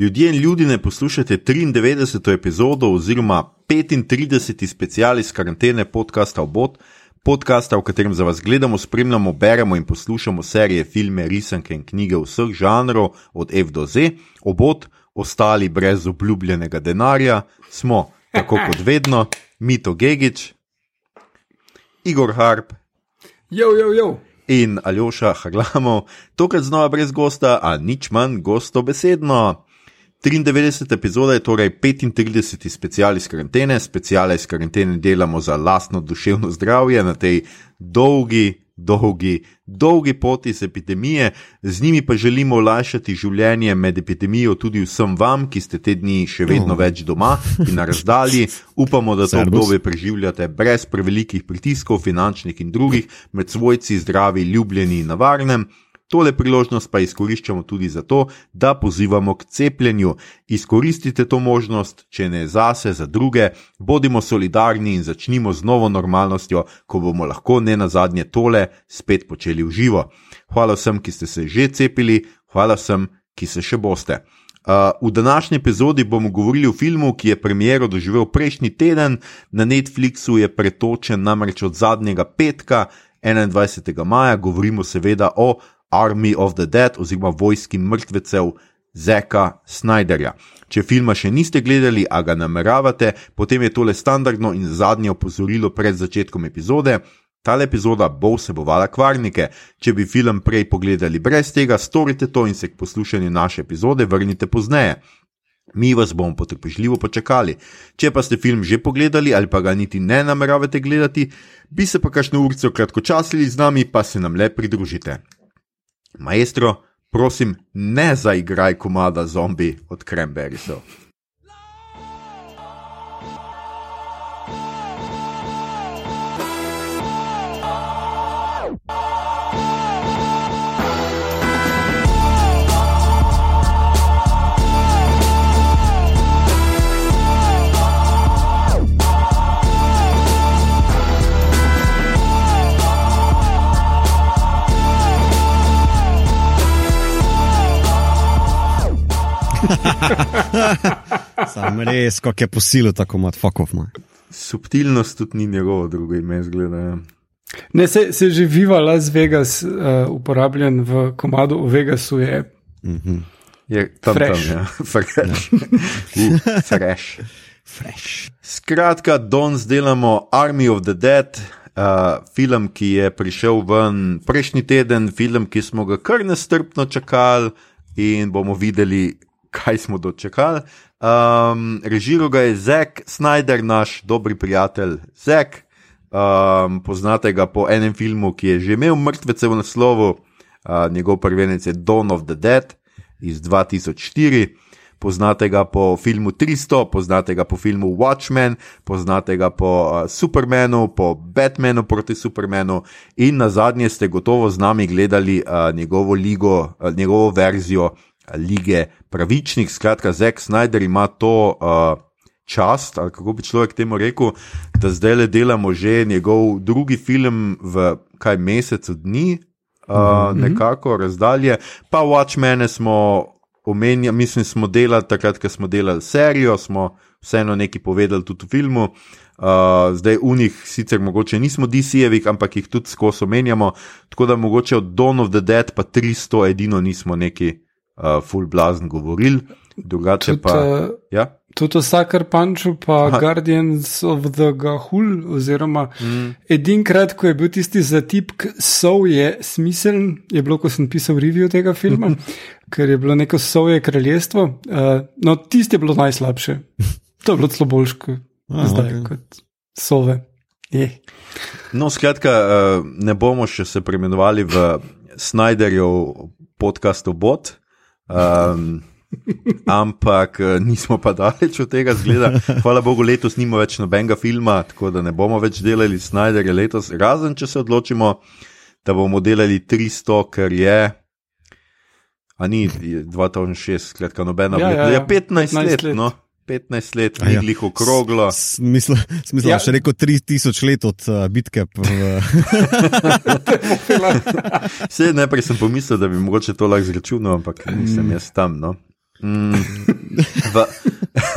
Ljudje in ljudi ne poslušate 93. epizodo oziroma 35. special iz karantene podcasta Obot, podcasta, v katerem za vas gledamo, spremljamo, beremo in poslušamo serije, filme, risanke in knjige vseh žanrov, od F do Z, Obot, ostali brez obljubljenega denarja, smo, tako kot vedno, Mito Gigič, Igor Harp. Jo, jo, jo. In Aljoša Haglamov, tokrat znova brez gosta, a nič manj gosto besedno. 93 epizoda je torej 35 special iz karantene, speciale iz karantene delamo za lastno duševno zdravje na tej dolgi, dolgi, dolgi poti iz epidemije, z njimi pa želimo olajšati življenje med epidemijo tudi vsem vam, ki ste te dni še vedno več doma in na razdalji. Upamo, da to obdobje preživljate brez prevelikih pritiskov, finančnih in drugih, med svojci zdravi, ljubljeni in na varnem. Tole priložnost pa izkoriščamo tudi zato, da pozivamo k cepljenju. Izkoristite to možnost, če ne zase, za druge, bodimo solidarni in začnimo z novo normalnostjo, ko bomo lahko ne na zadnje tole spet počeli v živo. Hvala vsem, ki ste se že cepili, hvala vsem, ki se še boste. Uh, v današnji epizodi bomo govorili o filmu, ki je premiero doživel prejšnji teden, na Netflixu je pretočen namreč od zadnjega petka, 21. maja, govorimo seveda o Army of the Dead oziroma Vojski mrtvecev Zeka Snyderja. Če filma še niste gledali, a ga nameravate, potem je tole standardno in zadnje opozorilo pred začetkom epizode. Tale epizoda bo vsebovala kvarnike. Če bi film prej pogledali brez tega, storite to in se k poslušanju naše epizode vrnite pozneje. Mi vas bomo potrpežljivo počakali. Če pa ste film že pogledali ali pa ga niti ne nameravate gledati, bi se pa kakšno urico kratkočasili z nami, pa se nam le pridružite. Maestro, prosim, ne zaigraj komada zombi od Cranberriesov. Sam res, kako je posilil tako mat, fuck off. Man. Subtilnost tudi ni njegovo drugo ime, zgleda. ja. Ne, se, se že Viva Las Vegas uh, uporabljen v komadu v Vegasu je. Je tam Fresh. tam, ja. Fresh. uh, fresh. Fresh. Skratka, danes delamo Army of the Dead, uh, film, ki je prišel ven prejšnji teden, film, ki smo ga kar nestrpno čakali in bomo videli, kaj smo dočekali. Um, režiral ga je Zack Snyder, naš dobri prijatelj Zack. Um, poznate ga po enem filmu, ki je že imel mrtvece v naslovu, uh, njegov prvenec je Dawn of the Dead iz 2004. Poznate ga po filmu 300, poznate ga po filmu Watchmen, poznate ga po uh, Supermanu, po Batmanu proti Supermanu in na zadnje ste gotovo z nami gledali uh, njegovo, ligo, uh, njegovo verzijo uh, lige pravičnih. Skratka, Zack Snyder ima to uh, čast, ali kako bi človek temu rekel, da zdaj le delamo že njegov drugi film v kaj mesecu dni, uh, mm -hmm. nekako razdalje. Pa Watchmene smo omenjali, mislim, smo delali takrat, ko smo delali serijo, smo vseeno nekaj povedali tudi v filmu. Uh, zdaj, v njih sicer mogoče nismo DC-jevih, ampak jih tudi skozi omenjamo, tako da mogoče od Dawn of the Dead pa 300 edino nismo neki uh, full blazn govorili, drugače pa. uh, Ja? Tudi o Sucker Punchu, pa Aha. Guardians of the Gahul, oziroma mm. edinkrat, ko je bil tisti zatipk Sov je smiseln, je bilo, ko sem pisal review tega filma, ker je bilo neko Sovje kraljestvo. Uh, no, tisti je bilo najslabše. To je bilo celo boljše kot zdaj, okay. kot Sove. Je. No, skratka, uh, ne bomo še se preimenovali v Snyderjev podcast Bot. Um, ampak eh, nismo pa daleč od tega, zgleda. Hvala Bogu, letos nima več nobenega filma, tako da ne bomo več delali Snyderja letos, razen če se odločimo, da bomo delali 300, ker je. A ni je 2006, skratka, nobena Ja, ja, ja, ja, ja. 15 let. 15 let. No, 15 let, A ja. ni glih okroglo. Smisla, smisla Ja. še rekel 3000 let od uh, bitke. Vse najprej sem pomislil, da bi mogoče to lahko zračunal, ampak nisem jaz tam. No. Mm, V,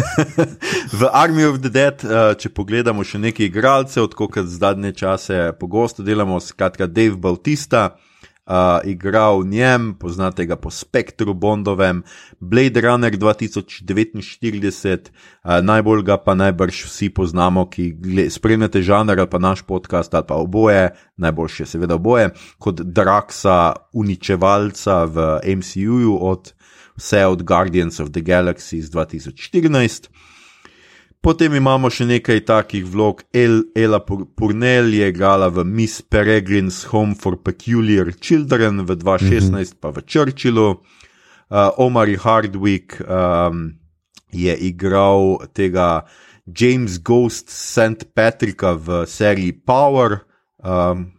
v Army of the Dead, uh, če pogledamo še nekaj igralcev, tako kot zadnje čase pogosto delamo, skratka Dave Bautista, uh, igral v njem, poznate ga po Spektru Bondovem, Blade Runner 2049, uh, najbolj ga pa najbrž vsi poznamo, ki spremljate žanr ali pa naš podcast ali pa oboje, najboljše seveda oboje, kot Draxa, uničevalca v MCU-ju od vse od Guardians of the Galaxy iz 2014. Potem imamo še nekaj takih vlog. El, Ella Purnell je igrala v Miss Peregrine's Home for Peculiar Children v 2016, mm -hmm. pa v Churchillu. Uh, Omar Hardwick um, je igral tega James Ghost St. Patricka v seriji Power. Um,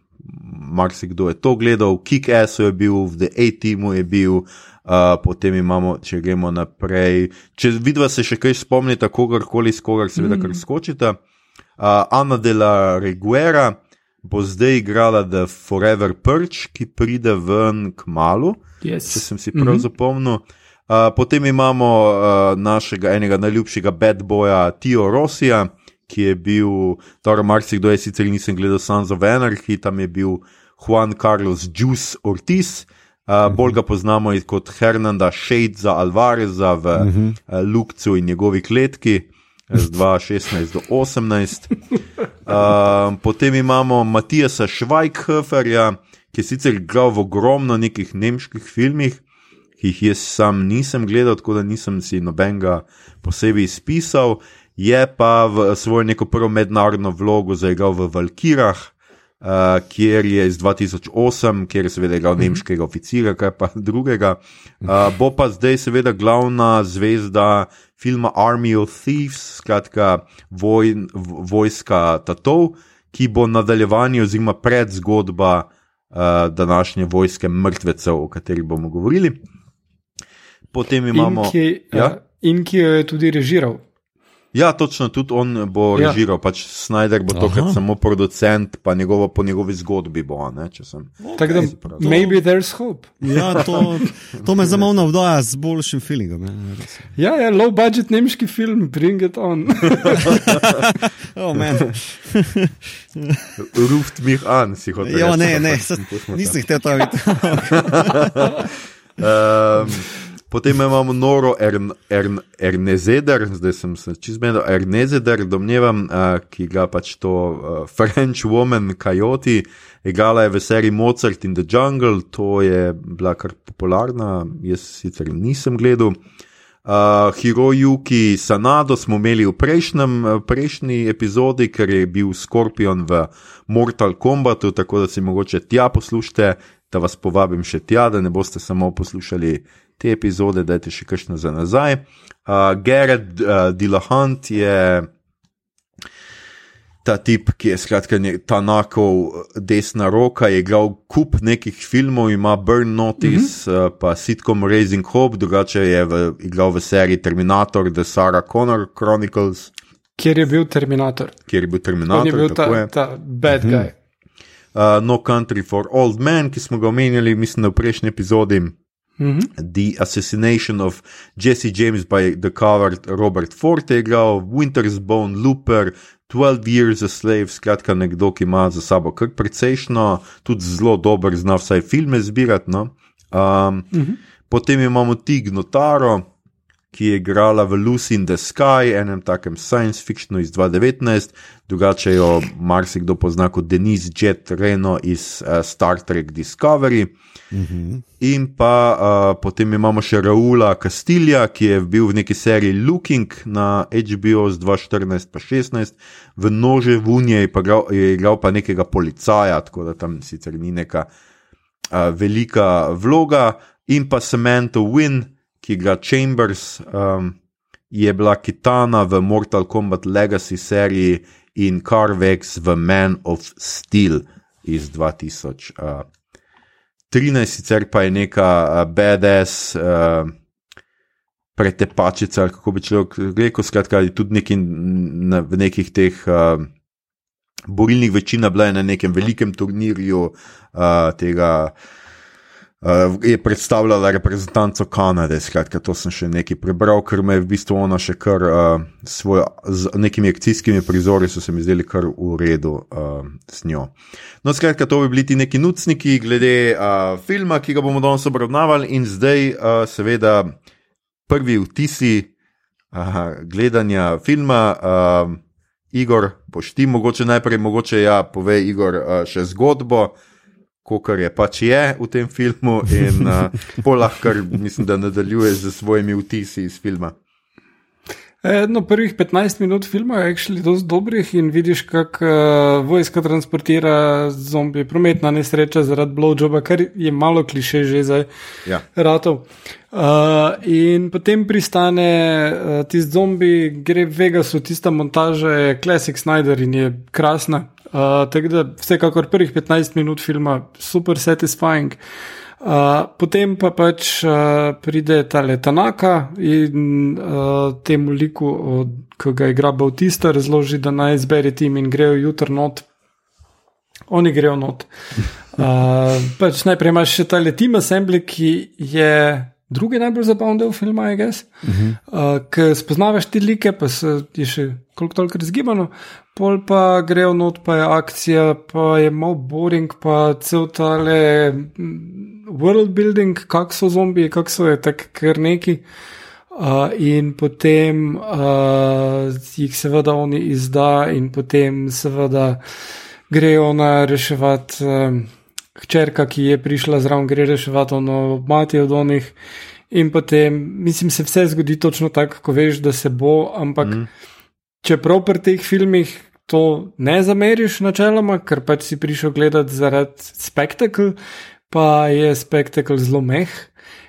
Marsikdo je to gledal, Kick-Ass je bil, v The A-Teamu je bil, Uh, potem imamo, če gremo naprej, če vidva se še kaj spomnite, kogarkoli, s kogar seveda kar skočite. Uh, Ana de la Reguera bo zdaj igrala The Forever Perch, ki pride ven k malu, Yes. če sem si prav mm -hmm. zapomnil. Uh, potem imamo uh, našega enega najljubšega bad boja Tio Rosija, ki je bil, torej marsikdo je sicer nisem gledal Sons of Anarchy, tam je bil Juan Carlos Juice Ortiz. Uh, bolj ga poznamo kot Hernanda Shadesa Alvareza v uh -huh. uh, Lukcu in njegovi kletki z 2016 do 2018. Uh, potem imamo Matijasa Švajkhoferja, ki je sicer igral v ogromno nekih nemških filmih, ki jih jaz sam nisem gledal, tako da nisem si nobenega posebej izpisal. Je pa v svojo neko prvo mednarodno vlogo zaigral v Valkirah. Uh, kjer je iz 2008, kjer je seveda igral nemškega oficira, kaj pa drugega. Uh, bo pa zdaj seveda glavna zvezda filma Army of Thieves, skratka vojn, vojska Tatov, ki bo nadaljevanje oziroma predzgodba uh, današnje vojske mrtvecev, o kateri bomo govorili. Potem imamo. In ki, ja? in ki jo je tudi režiral. Ja, točno, tudi on bo Ja. režiral, pač Snyder bo to, Aha. kot samo producent, pa njegovo, po njegovi zgodbi bo. Ne, če sem. Tako da, prav. maybe there's hope. Ja, to, to me zelo navdaja z boljšim feelingom. Ja, res. Ja, ja, low budget nemški film, bring it on. oh, man. Ruft mich an, si hotel. ja, ne, ne, pustimo nisem to. jih te videti. Um, potem imamo Noro Ern, Ern, Ernezeder, zdaj sem se čizmedel, Ernezeder, domnevam, uh, ki ga pač to uh, French Woman Coyote, igrala je v seriji Mozart in the Jungle, to je bila kar popularna, jaz sicer nisem gledal. Uh, Hirojuki Sanado smo imeli v prejšnjem, prejšnji epizodi, ker je bil Skorpion v Mortal Kombatu, tako da si mogoče tja poslušate, da vas povabim še tja, da ne boste samo poslušali te epizode, dajte še kakšno za nazaj. Uh, Gerard uh, Dilahant je ta tip, ki je skratka nje- Tanakov desna roka, je igral kup nekih filmov, ima Burn Notice, mm -hmm. uh, pa sitcom Raising Hope, drugače je v, igral v seriji Terminator, The Sarah Connor Chronicles, Kjer je bil Terminator. kjer je bil On Terminator. je bil ta, je. ta bad guy. Uh, no Country for Old Men, ki smo ga omenjali, mislim, v prejšnji epizodi. Mhm. The Assassination of Jesse James by the Coward Robert Ford je igral, Winter's Bone, Looper, 12 Years a Slave, skratka nekdo, ki ima za sabo kar precejšno, tudi zelo dober, zna vsaj filme zbirati. No? Um, Potem imamo Tig Notaro, ki je igrala v Lucy in the Sky, enem takem science fictionu iz 2019, drugače jo marsikdo pozna kot Denise Jet Reno iz uh, Star Trek Discovery. In pa uh, potem imamo še Raula Castilja, ki je bil v neki seriji Looking na HBO z 2014 pa 16, v Nože Vunje je, igral- je igral pa nekega policaja, tako da tam sicer ni neka uh, velika vloga, in pa Samantha Wynn, ki igra Chambers, um, je bila Kitana v Mortal Kombat Legacy seriji in Carvex v Man of Steel iz 2000. Uh, 13, sicer pa je neka uh, BDS, uh, pretepačica, kako bi človek rekel, skratka, tudi neki, na, v nekih teh uh, borilnih večinah bila je na nekem velikem turnirju uh, tega. Uh, je predstavljala reprezentanco Kanade, skratka, to sem še nekaj prebral, ker me je v bistvu ona še kar uh, svoj, z nekimi akcijskimi prizori, so se mi zdeli kar v redu uh, s njo. No, skratka, to bi bili ti neki nucniki glede uh, filma, ki ga bomo danes obravnavali, in zdaj, uh, seveda, prvi vtisi uh, gledanja filma. Uh, Igor, pošti mogoče najprej, mogoče ja, pove Igor uh, še zgodbo kot je pač je v tem filmu, in uh, polahkar mislim, da nadaljuje z svojimi vtisi iz filma. E, no, prvih 15 minut filma je šli dosti dobrih in vidiš, kako uh, vojska transportira zombi, prometna nesreča zaradi blowjoba, kar je malo kliše že za ja. ratov. Uh, in potem pristane uh, tisti zombi, gre v Vegasu, tista montaža je Classic Snyder in je krasna. Uh, tako da vsekakor prvih 15 minut filma super satisfying. Uh, potem pa pač uh, pride ta letanaka in uh, temu liku, ki ga igra Bautista, razloži, da naj izbere tim in grejo jutr not. Oni grejo not. Uh, pač najprej imaš še ta letima assembly, ki je drugi najbolj zabaven del filma, uh -huh. uh, ker spoznavaš ti like, pa se je še koliko toliko razgibano, pol pa grejo not, pa je akcija, pa je malo boring, pa cel tale mm, world building, kak so zombiji, kak so je tak kar neki. Uh, in potem uh, jih seveda oni izda, in potem seveda grejo na reševati. Um, hčerka, ki je prišla zraven, gre reševati ono mati od onih. In potem, mislim, se vse zgodi točno tako, ko veš, da se bo, ampak mm. Čeprav pri teh filmih to ne zameriš načeloma, ker pač si prišel gledati zaradi spektakla, pa je spektakl zelo meh.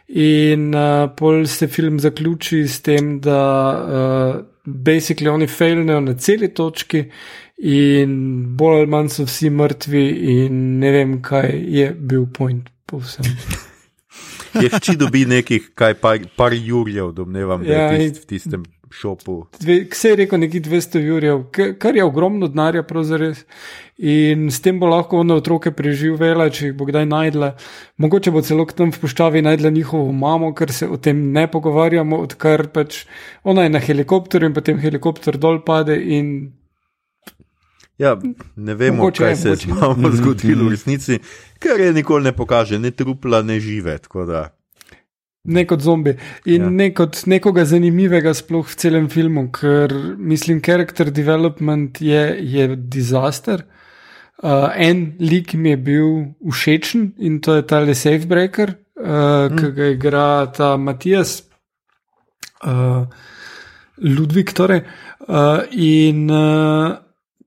In uh, pol se film zaključi s tem, da uh, basically oni failnejo na celi točki in bolj ali manj so vsi mrtvi, in ne vem, kaj je bil point povsem. je hči dobi nekih, kaj par, par jurjev, domnevam, ja, da je tist, v tistem šopu. Kse je rekel, neki 200 jurjev, kar je ogromno denarja, pravzaprav. In s tem bo lahko ona otroke preživela, če jih bo kdaj najdla. Mogoče bo celo tam v puščavi najdla njihovo mamo, ker se o tem ne pogovarjamo, odkar pač ona je na helikopterju in potem helikopter dol pade in Ja, ne vemo, mogoče kaj je, se je z mamo zgodilo v resnici, ker je nikoli ne pokaže, ne trupla, ne žive. Ne kot zombi in ja. ne kot nekoga zanimivega, sploh v celem filmu, ker mislim, character development je, je disaster. Uh, en lik mi je bil všečen in to je ta Le Safebreaker, uh, mm. ki ga igra ta Matijas, uh, Ludvik. Torej. Uh, in uh,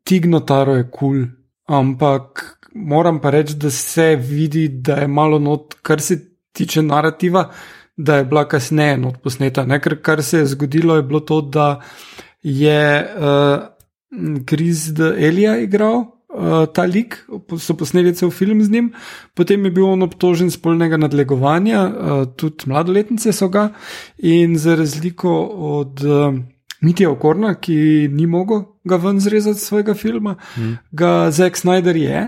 Tignotaro je kul, cool, ampak moram pa reči, da se vidi, da je malo not, kar se tiče narativa, da je bila kasneje not posneta. Ne? Ker kar se je zgodilo, je bilo to, da je Kriz uh, Elija igral. Uh, ta lik, so posneli cel film z njim, potem je bil on obtožen spolnega nadlegovanja, uh, tudi mladoletnice so ga, in za razliko od uh, Mitija Okorna, ki ni mogel ga ven zrezati svojega filma, mm. ga Zack Snyder je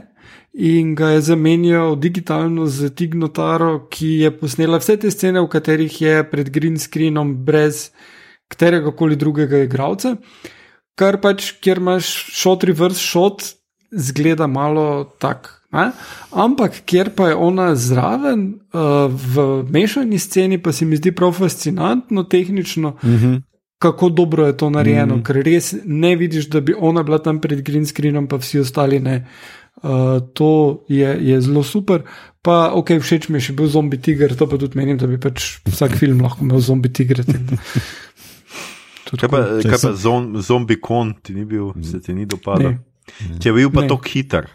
in ga je zamenjal digitalno z Tignotaro, ki je posnela vse te scene, v katerih je pred green screenom brez katerega koli drugega igralca. Kar pač, kjer imaš shot reverse shot, zgleda malo tak. Ne? Ampak, kjer pa je ona zraven, uh, v mešani sceni, pa se mi zdi prav fascinantno, tehnično, mm -hmm kako dobro je to narejeno, mm. ker res ne vidiš, da bi ona bila tam pred green screenom, pa vsi ostali ne. Uh, to je, je zelo super. Pa, ok, všeč mi je še bil zombi tiger, to pa tudi menim, da bi pač vsak film lahko imel zombi tiger. Kaj pa, kaj pa zombi kon, ti ni bil, se ti ni dopadlo? Če bi bil pa tako hiter,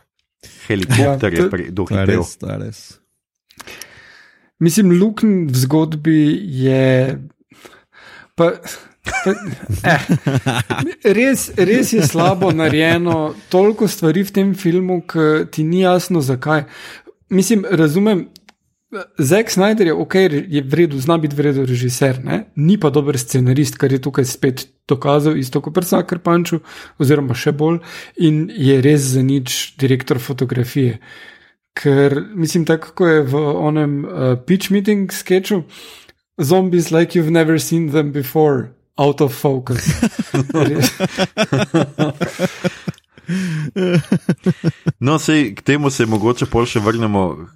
helikopter ja, je dohitel. Mislim, lukn v zgodbi je. Pa, Eh, res, res je slabo narejeno, toliko stvari v tem filmu, ki ti ni jasno, zakaj. Mislim, razumem, Zack Snyder je ok, je vredno, zna biti vredno režiser, ne? ni pa dober scenarist, kar je tukaj spet dokazal, isto kot Prsa Krpanču, oziroma še bolj, in je res za nič direktor fotografije. Ker mislim, tako kot je v onem uh, pitch meeting sketchu, zombies like you've never seen them before, out of focus. No, sej, k temu se mogoče pol še vrnemo.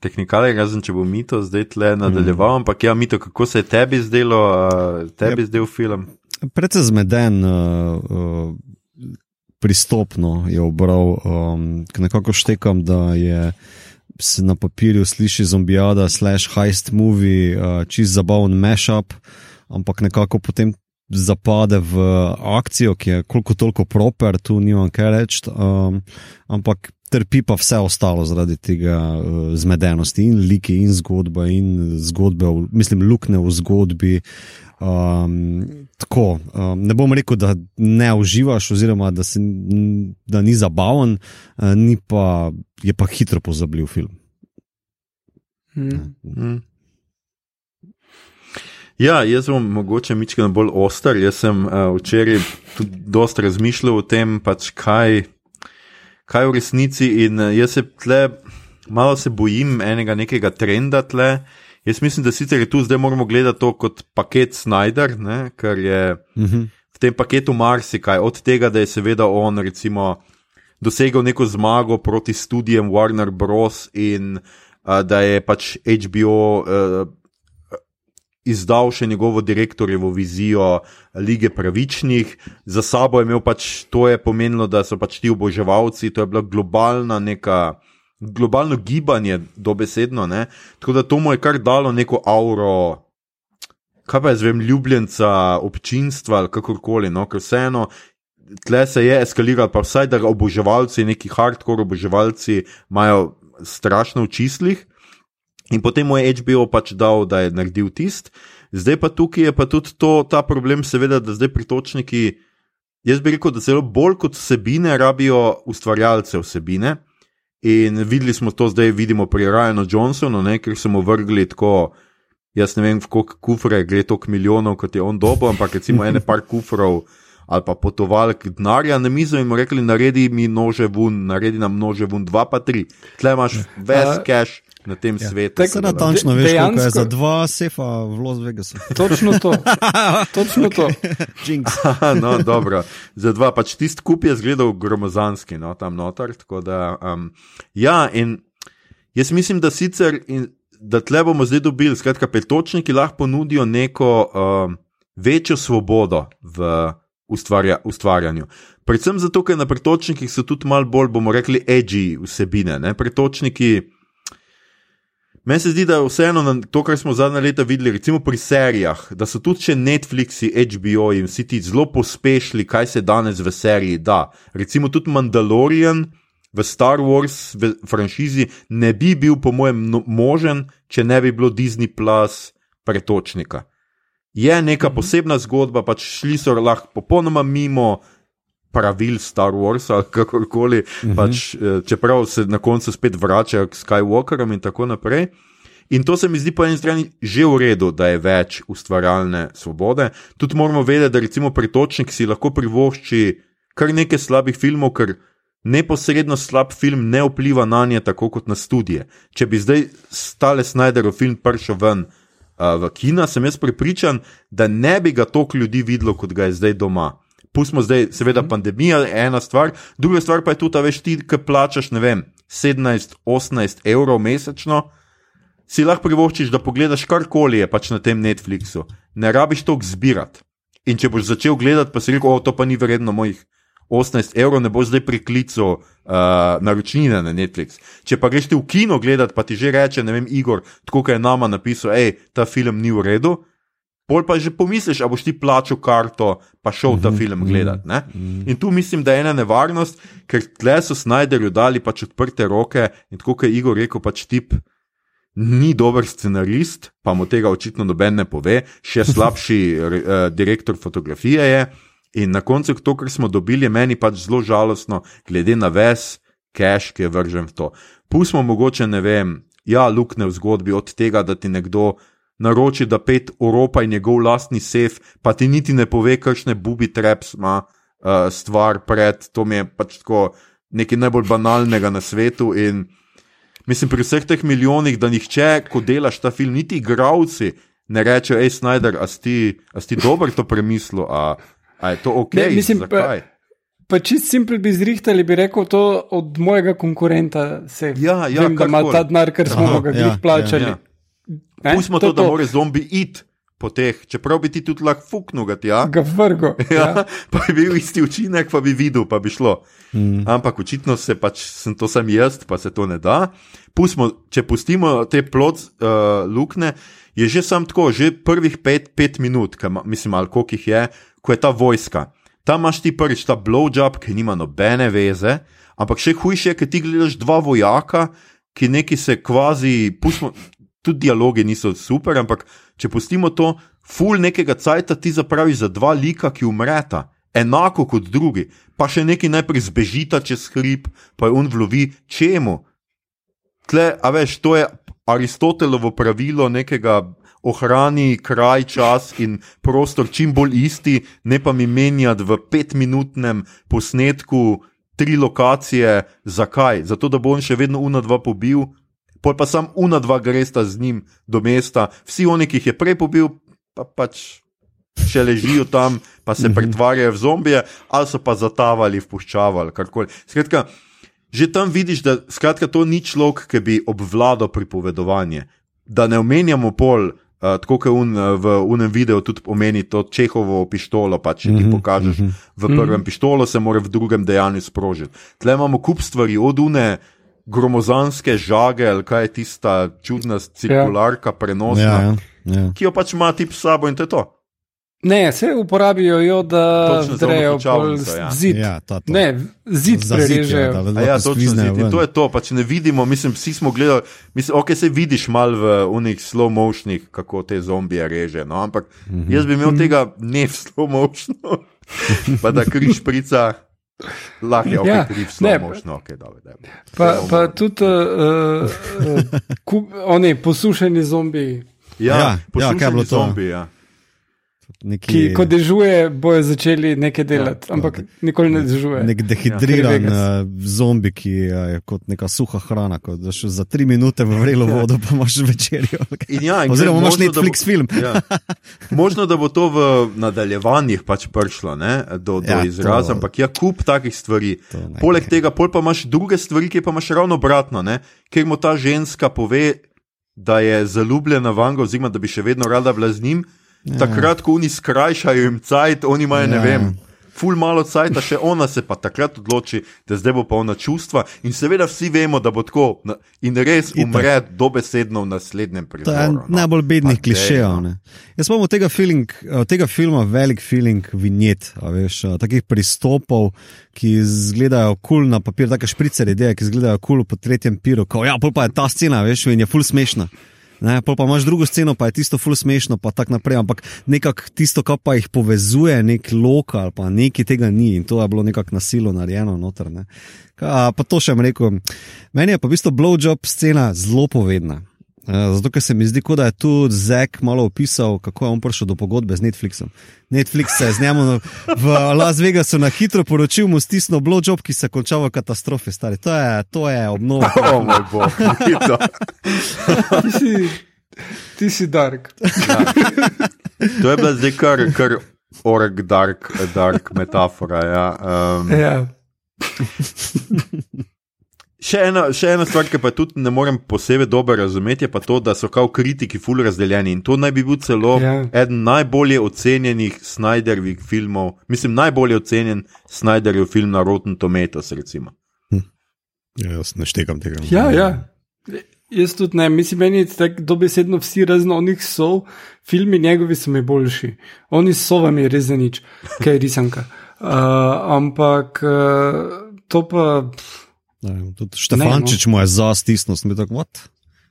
Tehnikalno, razen če bo mito zdaj tle nadaljeval, mm. ampak ja, mito, kako se je tebi zdelo, uh, tebi zdel film? Predvsej zmeden, uh, uh, pristopno je obral, um, nekako štekam, da je se na papirju sliši zombijada, slash heist movie, uh, čist zabaven mashup, ampak nekako potem zapade v akcijo, ki je koliko toliko proper, tu nimam kaj reči, um, ampak trpi pa vse ostalo zaradi tega uh, zmedenosti in liki in zgodbe in zgodbe, v, mislim, lukne v zgodbi. Um, tako, um, ne bom rekel, da ne uživaš, oziroma da, se, da ni zabaven, uh, ni pa, je pa hitro pozabil film. Hmm. Mm. Ja, jaz sem mogoče mičkano bolj oster. Jaz sem uh, včeraj tudi dosta razmišljal o tem, pač kaj, kaj v resnici in uh, jaz se tle malo se bojim enega nekega trenda tle. Jaz mislim, da sicer je tu zdaj moramo gledati to kot paket Snyder, ne, ker je uh -huh. v tem paketu marsikaj, od tega, da je seveda on recimo dosegel neko zmago proti študijem Warner Bros. in uh, da je pač HBO uh, izdal še njegovo direktorjevo vizijo lige pravičnih, za sabo je imel pač to je pomenilo, da so pač ti oboževalci, to je bila globalna neka. Globalno gibanje, dobesedno, ne? tako da to mu je kar dalo neko auro, kaj pa je zvem, ljubljenca, občinstva ali kakorkoli, no, ker vseeno, tle se je eskaliralo, pa vsaj da oboževalci, neki hardcore oboževalci, imajo strašno v čislih. In potem mu je HBO pač dal, da je naredil tist. Zdaj pa tukaj je pa tudi to, ta problem, seveda, da zdaj pritočniki, jaz bi rekel, da celo bolj kot vsebine rabijo ustvarjalce vsebine. In videli smo to zdaj, vidimo pri Ryanu Johnsonu, ne, ker so mu vrgli tako, jaz ne vem, koliko kufre gre toliko milijonov, kot je on dobo, ampak recimo ene par kufrov ali pa potovalk denarja na mizo in mu rekli, naredi mi nože vun, naredi nam nože vun, dva pa tri. Tle imaš ves cash na tem ja. svetu. Tako da natančno veš, koliko je za dva sefa v Las Vegasu. Točno to. Točno to. Aha, no, dobro. Za dva pač tisti kup je zgledal gromozanski, no, tam notar. Da, um, ja, in jaz mislim, da sicer, in, da tle bomo zdaj dobili, skratka, petočniki lahko ponudijo neko um, večjo svobodo v ustvarja, ustvarjanju. Predvsem zato, ker na pretočnikih so tudi malo bolj, bomo rekli, edgy vsebine. Ne? Pretočniki. Meni se zdi, da je vseeno to, kar smo zadnja leta videli, recimo pri serijah, da so tudi če Netflixi, HBO in vsi ti zelo pospešili, kaj se danes v seriji da. Recimo tudi Mandalorian v Star Wars v franšizi ne bi bil, po mojem, no, možen, če ne bi bilo Disney Plus pretočnika. Je neka posebna zgodba, pač šli so lahko popolnoma mimo pravil Star Wars ali kakorkoli, uh mhm. -huh. pač, eh, čeprav se na koncu spet vračajo k Skywalkerom in tako naprej. In to se mi zdi po eni strani že v redu, da je več ustvarjalne svobode. Tudi moramo vedeti, da recimo pritočnik si lahko privošči kar nekaj slabih filmov, ker neposredno slab film ne vpliva na nje tako kot na študije. Če bi zdaj stale Snyderov film prišel ven uh, v kina, sem jaz prepričan, da ne bi ga toliko ljudi videlo, kot ga je zdaj doma. Pustimo zdaj, seveda, pandemija je ena stvar, druga stvar pa je tudi, da veš ti, ki plačaš, ne vem, 17-18 evrov mesečno, si lahko privoščiš, da pogledaš karkoli je pač na tem Netflixu. Ne rabiš to zbirati. In če boš začel gledati, pa si rekel, o, to pa ni vredno mojih 18 evrov, ne bo zdaj priklical uh, naročnine na Netflix. Če pa greš ti v kino gledati, pa ti že reče, ne vem, Igor, tako kot je nama napisal, hej, ta film ni v redu, pol pa že pomisliš, a boš ti plačal karto, pa šel ta mhm, film gledati. Ne? Mhm. In tu mislim, da je ena nevarnost, ker tle so Snyderju dali pač odprte roke in tako kot je Igor rekel, pač tip. Ni dober scenarist, pa mu tega očitno noben ne pove, še slabši uh, direktor fotografije je. In na koncu to, kar smo dobili, je meni pač zelo žalostno, glede na ves, cash, ki je vržen v to. Pustimo mogoče, ne vem, ja, lukne v zgodbi od tega, da ti nekdo naroči, da pet Evropa in njegov lastni sef, pa ti niti ne pove, kakšne bubi traps ima uh, stvar pred, to mi je pač tako nekaj najbolj banalnega na svetu. In mislim, pri vseh teh milijonih, da nihče, ko delaš ta film, niti igravci ne rečejo, hej, Snyder, a si ti, a si ti dober to premislil, a, a je to ok? Ne, mislim, pa- Zakaj? Pa čist simpel bi zrihtali, bi rekel to od mojega konkurenta. Se, Ja, ja, vem, da ima ta denar, ker smo Aha, ga ja, ja, plačali. ja. Ne, Pustimo to, da mora zombi iti po teh, čeprav bi ti tudi lahko fuknil ga tja. Ga vrgo. Ja, pa bi bil isti učinek, pa bi videl, pa bi šlo. Mm. Ampak očitno se pač, sem to sem jaz, pa se to ne da. Pustimo, če pustimo te plot uh, lukne, je že sam tako, že prvih pet, pet minut, ma- mislim, ali koliko jih je, ko je ta vojska. Tam imaš ti prvič ta blowjob, ki nima nobene veze, ampak še hujše je, ker ti gledaš dva vojaka, ki neki se kvazi, pustimo, tudi dialogi niso super, ampak če pustimo to, ful nekega cajta ti zapraviš za dva lika, ki umreta. Enako kot drugi, pa še neki najprej zbežita čez hrib, pa je on vlovi čemu. Tle, a veš, to je Aristotelovo pravilo nekega ohrani kraj, čas in prostor čim bolj isti, ne pa mi menjati v petminutnem posnetku tri lokacije. Zakaj? Zato, da bo on še vedno una dva pobil, pol pa sam una dva gresta z njim do mesta, vsi oni, ki jih je prej pobil, pa pač. Še ležijo tam, pa se pretvarjajo v zombije, ali so pa zatavali, vpuščavali, karkoli. Skratka, že tam vidiš, da skratka, to ni človek, ki bi obvladal pripovedovanje. Da ne omenjamo pol, uh, tako kot un, uh, v unem videu tudi omeni to Čehovo pištolo, pa če ti pokažeš v prvem pištolo, se mora v drugem dejanju sprožiti. Tle imamo kup stvari, od une gromozanske žage, ali kaj je tista čudna cirkularka, prenosna, Ja, ja, ja. ki jo pač ima tip s sabo in to je to. Ne, se uporabijo jo, da Točno za drejo unočavnico, ja. zid. Ja, ta, ta. Ne, zid zid prerežejo. da A lahko ja, točno zidi. ven. To je to, pač ne vidimo, mislim, vsi smo gledali, mislim, ok, se vidiš mal v unih slow motionih, kako te zombije reže, no, ampak Mhm. jaz bi imel tega ne v slow motionu, pa da križ prica, lahko je Ja, slow ne, dobro, dobro. Pa, pa tudi uh, uh, kup, oni posušeni zombiji, Ja, Ja, ja, kaj je bilo to? zombi, ja. Neki, ki ko dežuje, bojo začeli nekaj delati, Ja, ampak nikoli ne dežuje. Nek dehidriran Ja. ja. zombi, ki je kot neka suha hrana. Kot da še za tri minute v vrelo vodo, pa imaš večerjo. In ja, in Oziroma, imaš da bo- Netflix film. Ja. Možno, da bo to v nadaljevanjih pač prišlo ne, do, do Ja, ja, izraza, to- ampak je kup takih stvari. To ne Poleg gre. tega, pol pa imaš druge stvari, ki pa imaš ravno obratno, ne, ker mu ta ženska pove, da je zaljubljena v Ango, oziroma da bi še vedno rada bila z njim. Ja. Takrat, ko oni skrajšajo jim cajt, oni imajo, ja. ne vem. Ful malo cajta, še ona se pa takrat odloči, da zdaj bo polna čustva, in seveda vsi vemo, da bo tako, in res Itak. umre dobesedno v naslednjem To je no. najbolj bednih Pa klišejev. no. Jaz imam od tega, feeling, od tega filma velik feeling vinjet, a veš, takih pristopov, ki izgledajo kul cool na papir, take špricer ideje, ki izgledajo kul cool po tretjem piru. Ko, ja, pa je ta scena, veš, in je ful smešna. Ne, pol pa imaš drugo sceno, pa je tisto ful smešno, pa tako naprej, ampak nekako tisto, kar pa jih povezuje, nek lokal, pa nekaj tega ni in to je bilo nekako nasilo narejeno noter. Ka, pa to še vam rekel, meni je pa v bistvu blowjob scena zelo povedna. Uh, zato, ker se mi zdi, kot da je tu Zek malo opisal, kako je on prišel do pogodbe z Netflixom. Netflix se je z njim v Las Vegasu na hitro poročil, mu stisnil blowjob, ki se je končal v katastrofi. Stari. To je, to je obnova. O Oh, moj bog, ni to. Ti si, ti si dark. To je bila zdaj kar, kar org, dark, dark metafora. Ja. Um, Ja. Še, ena, še ena stvar, ki pa tudi ne morem posebej dobro razumeti, je pa to, da so kao kritiki ful razdeljeni in to naj bi bil celo Ja. eden najbolje ocenjenih Snyderjevih filmov, mislim, najbolje ocenjen Snyderjev film na Rotten Tomatoes. Recimo. Ja, jaz ne štekam tega. Ja, ja. Jaz tudi ne, mislim, meni je tako dobesedno vsi razen onih sov, filmi njegovi so mi boljši. Oni so vam je res za nič, kaj je risanka. Uh, ampak uh, to pa. pff, Ja, tudi Štefančič mu je za stisnil, sem bil tako, what?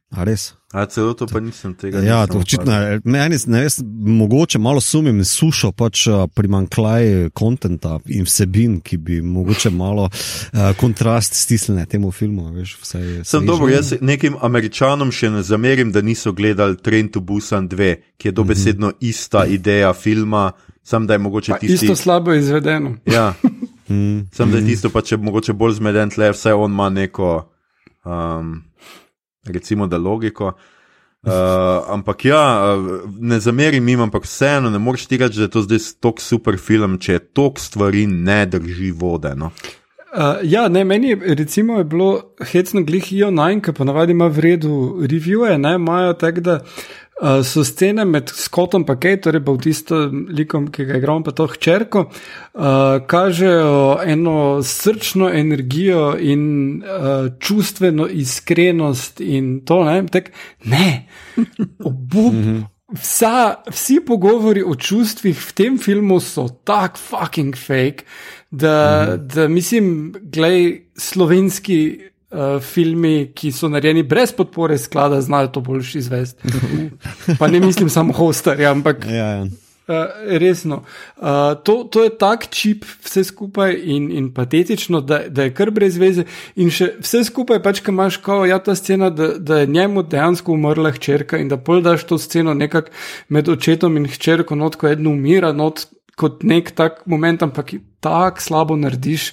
A res? A celo to pa nisem tega. Ja, nisem očitno. Meni, ne vem, mogoče malo sumim, sušo pač uh, primankljaj kontenta in vsebin, ki bi mogoče malo uh, kontrast stisnili temu filmu. Veš, vsaj, Sem sveže. dobro, jaz nekim američanom še ne zamerim, da niso gledali Train to Busan 2, ki je dobesedno ista ideja filma, sam da je mogoče Pa tisti. isto slabo izvedeno. Ja, Mm, sem da je tisto pa če mogoče bolj zmeden, tle vse on ima neko. Um, recimo da logiko. Uh, ampak ja, ne zamerim jim, ampak vseeno ne moreš ti reči, da je to zdaj tako super film, če tok stvari ne drži vode. No. Uh, ja, ne, meni je, recimo, je bilo hecno glih IO9, ki ponavadi ima v redu revije, ne, imajo tako, da uh, so scene med Scottom in Kate, torej pa v tisto likom, ki ga igramo, pa to hčerko, uh, kažejo eno srčno energijo in uh, čustveno iskrenost in to, ne, tak, ne, obup. Vsa, vsi pogovori o čustvih v tem filmu so tako fucking fake, da, mm -hmm. da mislim, gledaj, slovenski uh, filmi, ki so narejeni brez podpore sklada, znajo to boljši izvesti. pa ne mislim samo hostarja, ampak. Ja, ja. Uh, resno. Uh, to, to je tako čip, vse skupaj in, in patetično, da, da je kar brez veze. In še vse skupaj, pač, ki imaš kao, ja, ta scena, da, da je njemu dejansko umrla hčerka in da pol daš to sceno nekako med očetom in hčerko, not ko eno umira, not kot nek tak moment, ampak tako slabo narediš.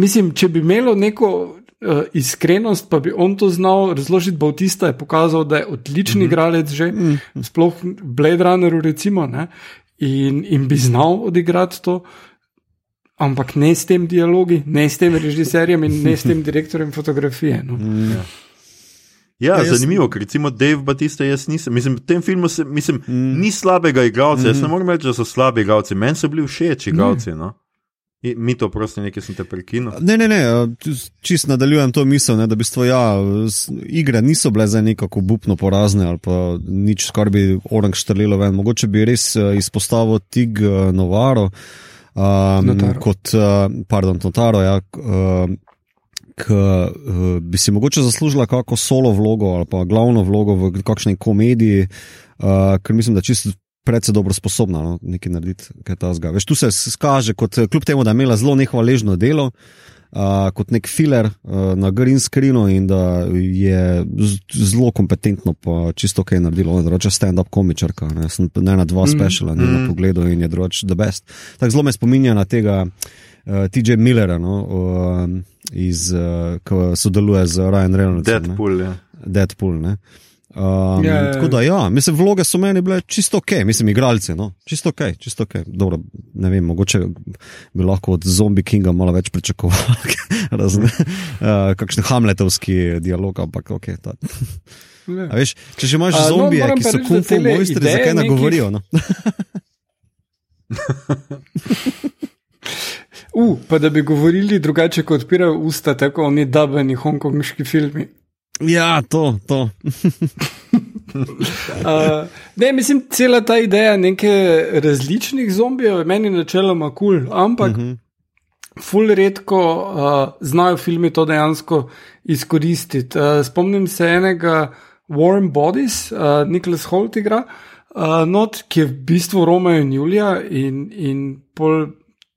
Mislim, če bi imelo neko uh, iskrenost, pa bi on to znal razložiti. Bautista je pokazal, da je odličen mm -hmm. igralec, že mm -hmm. sploh Blade Runner, recimo, ne, in, in bi znal odigrati to. Ampak ne s tem dialogi, ne s tem režiserjem in ne s tem direktorjem fotografije. No. Mm, ja. Ja, ja, zanimivo, ker recimo Dave Batista, jaz nisem, mislim, v tem filmu se, mislim, mm. ni slabega igralca, mm. jaz ne morem reči, da so slabi igralci, meni so bili všeč igralci. No. Mi to prosti, nekaj sem te prekinil. Ne, ne, ne, čist nadaljujem to misel, ne, da bi stvo, ja, igre niso bile za nekako bupno porazne ali pa nič, kar bi orang štrlilo ven. Mogoče bi res izpostavil Tig Novaro um, kot, uh, pardon, Totaro, ja, uh, ki uh, bi si mogoče zaslužila kako solo vlogo ali pa glavno vlogo v kakšni komediji, uh, ker mislim, da čisto predvsej dobro sposobna no, nekaj narediti, kaj ta zga. Veš, tu se skaže, kot kljub temu, da je imela zelo nehvaležno delo. Uh, kot nek filer uh, na green screenu, in da je zelo kompetentno, pa čisto kaj naredilo, da je stand-up komičarka. Ne, ne na dva mm. speciala, ne mm. na pogledu in je drugač the best. Tako zelo me spominja na tega uh, TJ Millera, no, uh, iz, uh, ki sodeluje z Ryan Reynolds. Deadpool, ja. Deadpool, ne. Um, ja, ja, tako da, ja, mislim, vloge so meni bile čisto ok, mislim, igralci, no, čisto ok, čisto ok. Dobro, ne vem, mogoče bi lahko od Zombie Kinga malo več pričakoval, razne, uh, kakšen hamletovski dialog, ampak ok. Veš, če že imaš uh, zombije, no, ki so kupu mojstri, zakaj ne govorijo? No? uh, pa da bi govorili drugače, kot odpirajo usta, tako oni dabeni hongkonški filmi. Ja, to. to. uh, ne, mislim, cela ta ideja nekaj različnih zombijev je meni načeloma kul, cool, ampak uh mhm. -huh. ful redko uh, znajo filmi to dejansko izkoristiti. Uh, spomnim se enega Warren Bodies, uh, Nicholas Holt igra, uh, not, ki je v bistvu Romeo in Julija in, in pol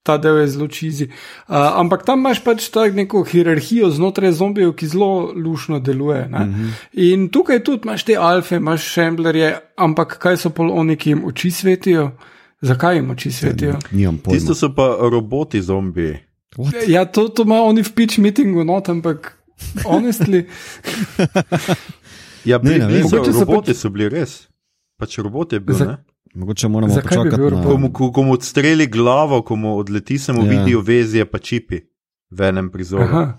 ta del je zelo čizi. Uh, ampak tam imaš pač tako neko hierarhijo znotraj zombijev, ki zelo lušno deluje. Mm -hmm. In tukaj tudi imaš te alfe, imaš šemblerje, ampak kaj so pol oni, ki jim oči svetijo? Zakaj jim oči svetijo? Tisto so pa roboti zombiji. Ja, to, to ima oni v pitch meetingu, not, ampak honestly. ja, bili, ne, ne, bili so, roboti pač... so bili res. Pač roboti je bil. Za... Mogoče moramo počakati, da na... mu, ko, ko mu odstreli glavo, ko mu odleti, se mu ja. vidijo vezje, pa čipi v enem prizoru. Aha.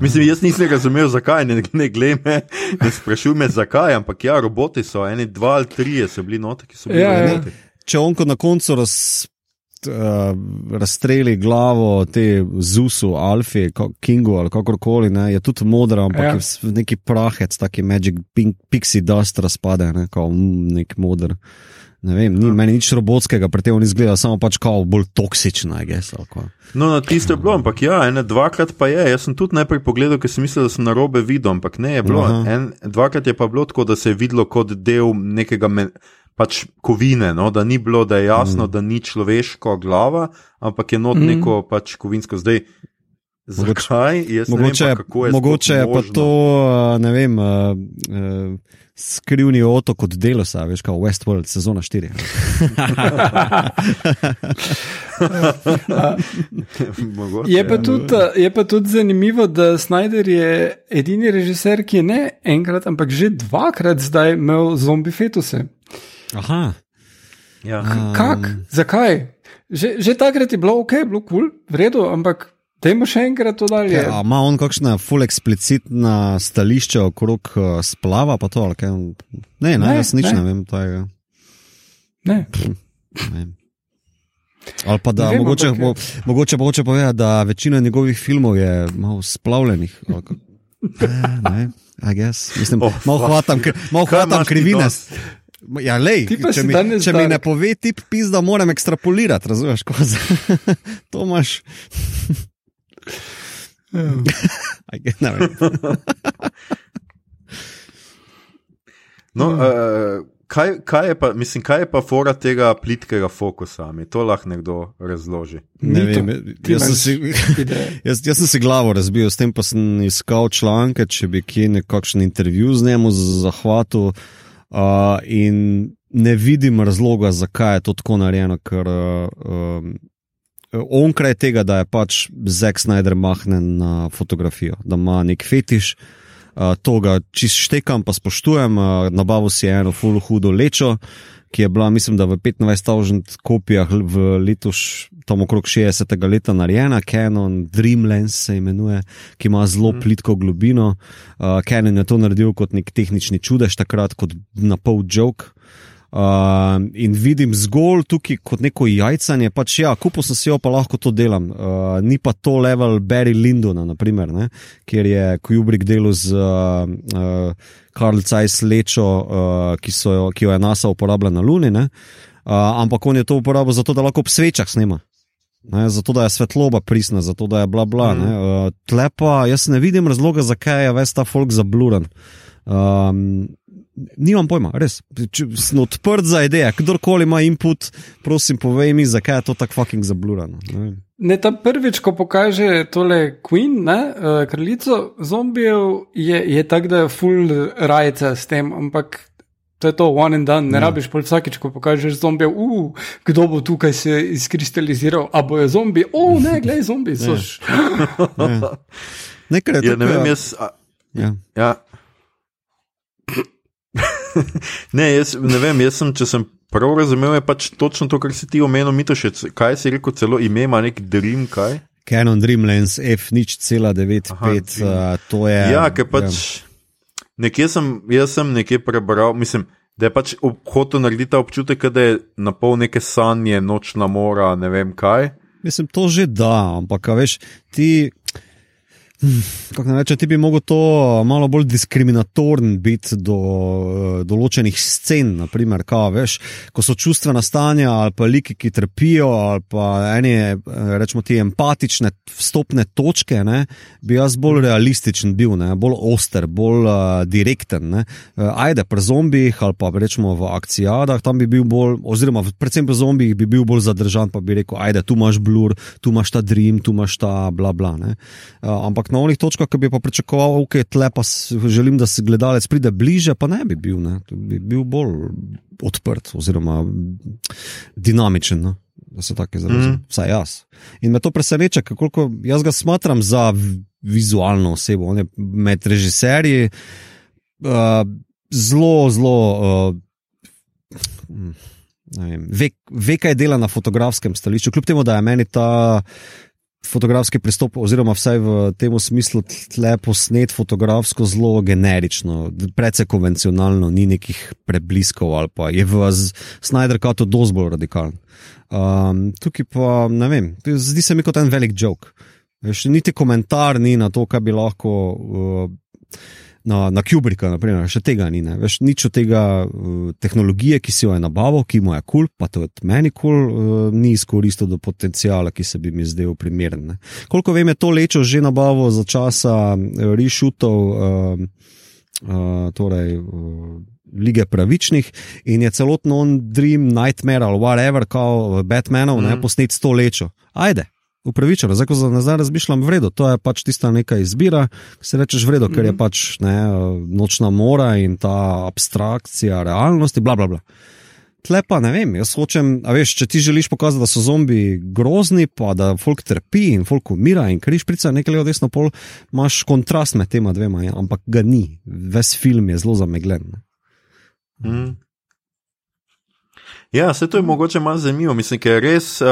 Mislim, jaz nisem razumel, zakaj, ne, ne glej me, ne sprašuj me, zakaj, ampak ja, roboti so, eni dva ali tri so bili noti, ki so bili ja, roboti. Ja. Če on na koncu raz, uh, razstreli glavo te Zusu, Alfi, Kingu ali kakorkoli, ne, je tudi modra, ampak ja. je neki prahec, taki magic pink, pixie dust razpade, ne, kot nek moder. Ne vem, ni, meni nič robotskega, pri tem ni izgledal, samo pač kao bolj toksična, guess, No, na tisto je bilo, ampak ja, ene dvakrat pa je. Jaz sem tudi najprej pogledal, ker sem mislil, da sem na robe videl, ampak ne je bilo. En, dvakrat je pa bilo tako, da se je videlo kot del nekega. Men, pač kovine, no? da ni bilo, da je jasno, mm. da ni človeško glava, ampak je not mm. neko pač kovinsko zdaj. Zakaj? Mogoče, vem, pa, je, mogoče je pa to, ne vem, skrivni otok od Delosa, veš, kot Westworld, sezona 4. Mogoče, Je pa, ja. tudi, je pa tudi zanimivo, da Snyder je edini režiser, ki je ne enkrat, ampak že dvakrat zdaj imel zombi fetuse. Aha. Ja. Kak? Zakaj? Že, že takrat je bilo ok, bilo kul, cool, v redu, ampak dajmo še enkrat to dalje. Ja, ima on kakšna full eksplicitna stališča okrog uh, splava, pa to ali kaj? Ne, ne, Ne, jaz nič ne. ne vem. Tega. Ne. Ne vem. Ali pa da Ne vem, mogoče, bo, mogoče pa hoče povedati, da večina njegovih filmov je malo splavljenih. ali kako. Ne, ne, I guess. Mislim, Oh, malo hvatam, malo hvatam krivine. dosti? Ja, lej, če mi, če mi ne dark. pove tip, pis, da moram ekstrapolirati, razumeš? ko za- to imaš. Ne vem. No, uh, kaj, kaj, je pa, mislim, kaj je pa fora tega plitkega fokusa? Mi to lahko nekdo razloži. Ne Mito, vem, ti jaz sem si. Jaz, jaz sem si glavo razbil, s tem pa sem iskal članke, če bi kje nekakšen intervju z njim zahvatil. Uh, in ne vidim razloga, zakaj je to tako narejeno, ker uh, um, onkraj tega, da je pač Zack Snyder mahnen na fotografijo, da ima nek fetiš. Uh, to ga čist štekam, pa spoštujem. Uh, nabavil si eno full hudo lečo, ki je bila, mislim, da v 25.000 kopijah v letu, š- tam okrog 60. leta narejena, Canon Dreamlens se imenuje, ki ima zelo plitko globino. Uh, Canon je to naredil kot nek tehnični čudež, takrat kot na pol joke. Uh, in vidim zgolj tukaj kot neko jajcanje, pač ja, kupil sem si jo, pa lahko to delam. Uh, ni pa to level Barry Lindona, naprimer, ne, kjer je Kubrick delal z uh, uh, Karl Zeiss lečo, uh, ki, so jo, ki jo je NASA uporabljala na Luni, ne, uh, ampak on je to uporabil zato, da lahko ob svečah snema. Ne, zato, da je svetloba prisna, zato, da je bla bla. Mm. Uh, tle pa jaz ne vidim razloga, zakaj je ves ta folk zabluren. Um, nimam pojma, res. Če sem odprt za ideje, kdorkoli ima input, prosim, povej mi, zakaj je to tako fucking zablurano. Ne. Ne, ta prvič, ko pokaže tole Queen, ne, uh, kraljico zombijev, je, je tako, da je full rajca s tem, ampak to je to, one and done. Ne Ja. rabiš pol vsakič, ko pokažeš zombijev, uh, kdo bo tukaj se izkristaliziral, a bojo zombi, o oh, ne, glej, zombi so. Ja. š- Nekaj je Ja, ne tako, vem, jaz. A, Ja. ja. ne, jaz ne vem, jaz sem, če sem prav razumel, je pač točno to, kar si ti omenil, Mitošec. Kaj si rekel, celo ime ima nek dream, kaj? Canon Dreamlens F0,95, Aha, uh, to je. Ja, ker pač nekje sem, jaz sem nekje prebral, mislim, da je pač hotel narediti ta občutek, da je na pol neke sanje, nočna mora, ne vem kaj. Mislim, to že da, ampak veš, ti. Kako naj rečem, ti bi mogel to malo bolj diskriminatoren biti do uh, določenih scen, naprimer, kao, veš, ko so čustvena stanja ali pa liki, ki trpijo, ali pa ene, eh, rečemo ti, empatične vstopne točke, ne, bi jaz bolj realističen bil, ne, bolj oster, bolj uh, direkten. Ne. Ajde, pri zombijih ali pa rečemo v akcijadah, tam bi bil bolj, oziroma predvsem pri zombijih bi bil bolj zadržan, pa bi rekel, ajde, tu imaš blur, tu imaš ta dream, tu imaš ta bla bla. ne. Uh, ampak na onih točkah, ki bi pa pričakoval, ok, tle pa želim, da se gledalec pride bliže, pa ne bi bil, ne. Bi bil bolj odprt oziroma dinamičen. No? Da se tako izrazim, mm. vsaj jaz. In me to preseneča, kako jaz ga smatram za vizualno osebo. On je med režiserji uh, zelo, zelo. Uh, ne vem, ve, ve, kaj dela na fotografskem stališču, kljub temu, da je meni ta fotografski pristop, oziroma vsaj v tem smislu, tle posnet fotografsko zelo generično, precej konvencionalno, ni nekih prebliskov ali pa je v Z- Snyder Cutu dosti bolj radikalen. Um, tukaj pa ne vem, zdi se mi kot en velik jok. Veš, niti komentar ni na to, kaj bi lahko. Uh, Na, na Kubrika, naprimer, še tega ni. ne. Veš, nič od tega uh, tehnologije, ki si jo je nabavil, ki mu je kul, cool, pa to je meni kul, cool, uh, ni izkoristil do potencijala, ki se bi mi zdel primeren. Ne. Koliko vem, je to lečo že nabavil za časa uh, rešutov, uh, uh, torej uh, lige pravičnih in je celotno on Dream, Nightmare ali whatever, kao Batmanov, mm. ne posnet s to lečo. Ajde, upravičeno. Zdaj, ko za nazaj razmišljam, vredno, to je pač tista neka izbira, ki se rečeš vredno, ker je Mhm. pač ne, nočna mora in ta abstrakcija realnosti, bla, bla, bla. Tle pa ne vem, jaz hočem, a veš, če ti želiš pokazati, da so zombi grozni, pa da folk trpi in folk umira in križ prica nekaj levo desno pol, imaš kontrast med tema dvema, ja, ampak ga ni. Ves film je zelo zamegljen. Mm. Ja, se to je mogoče malo zanimivo, mislim, ker je res uh,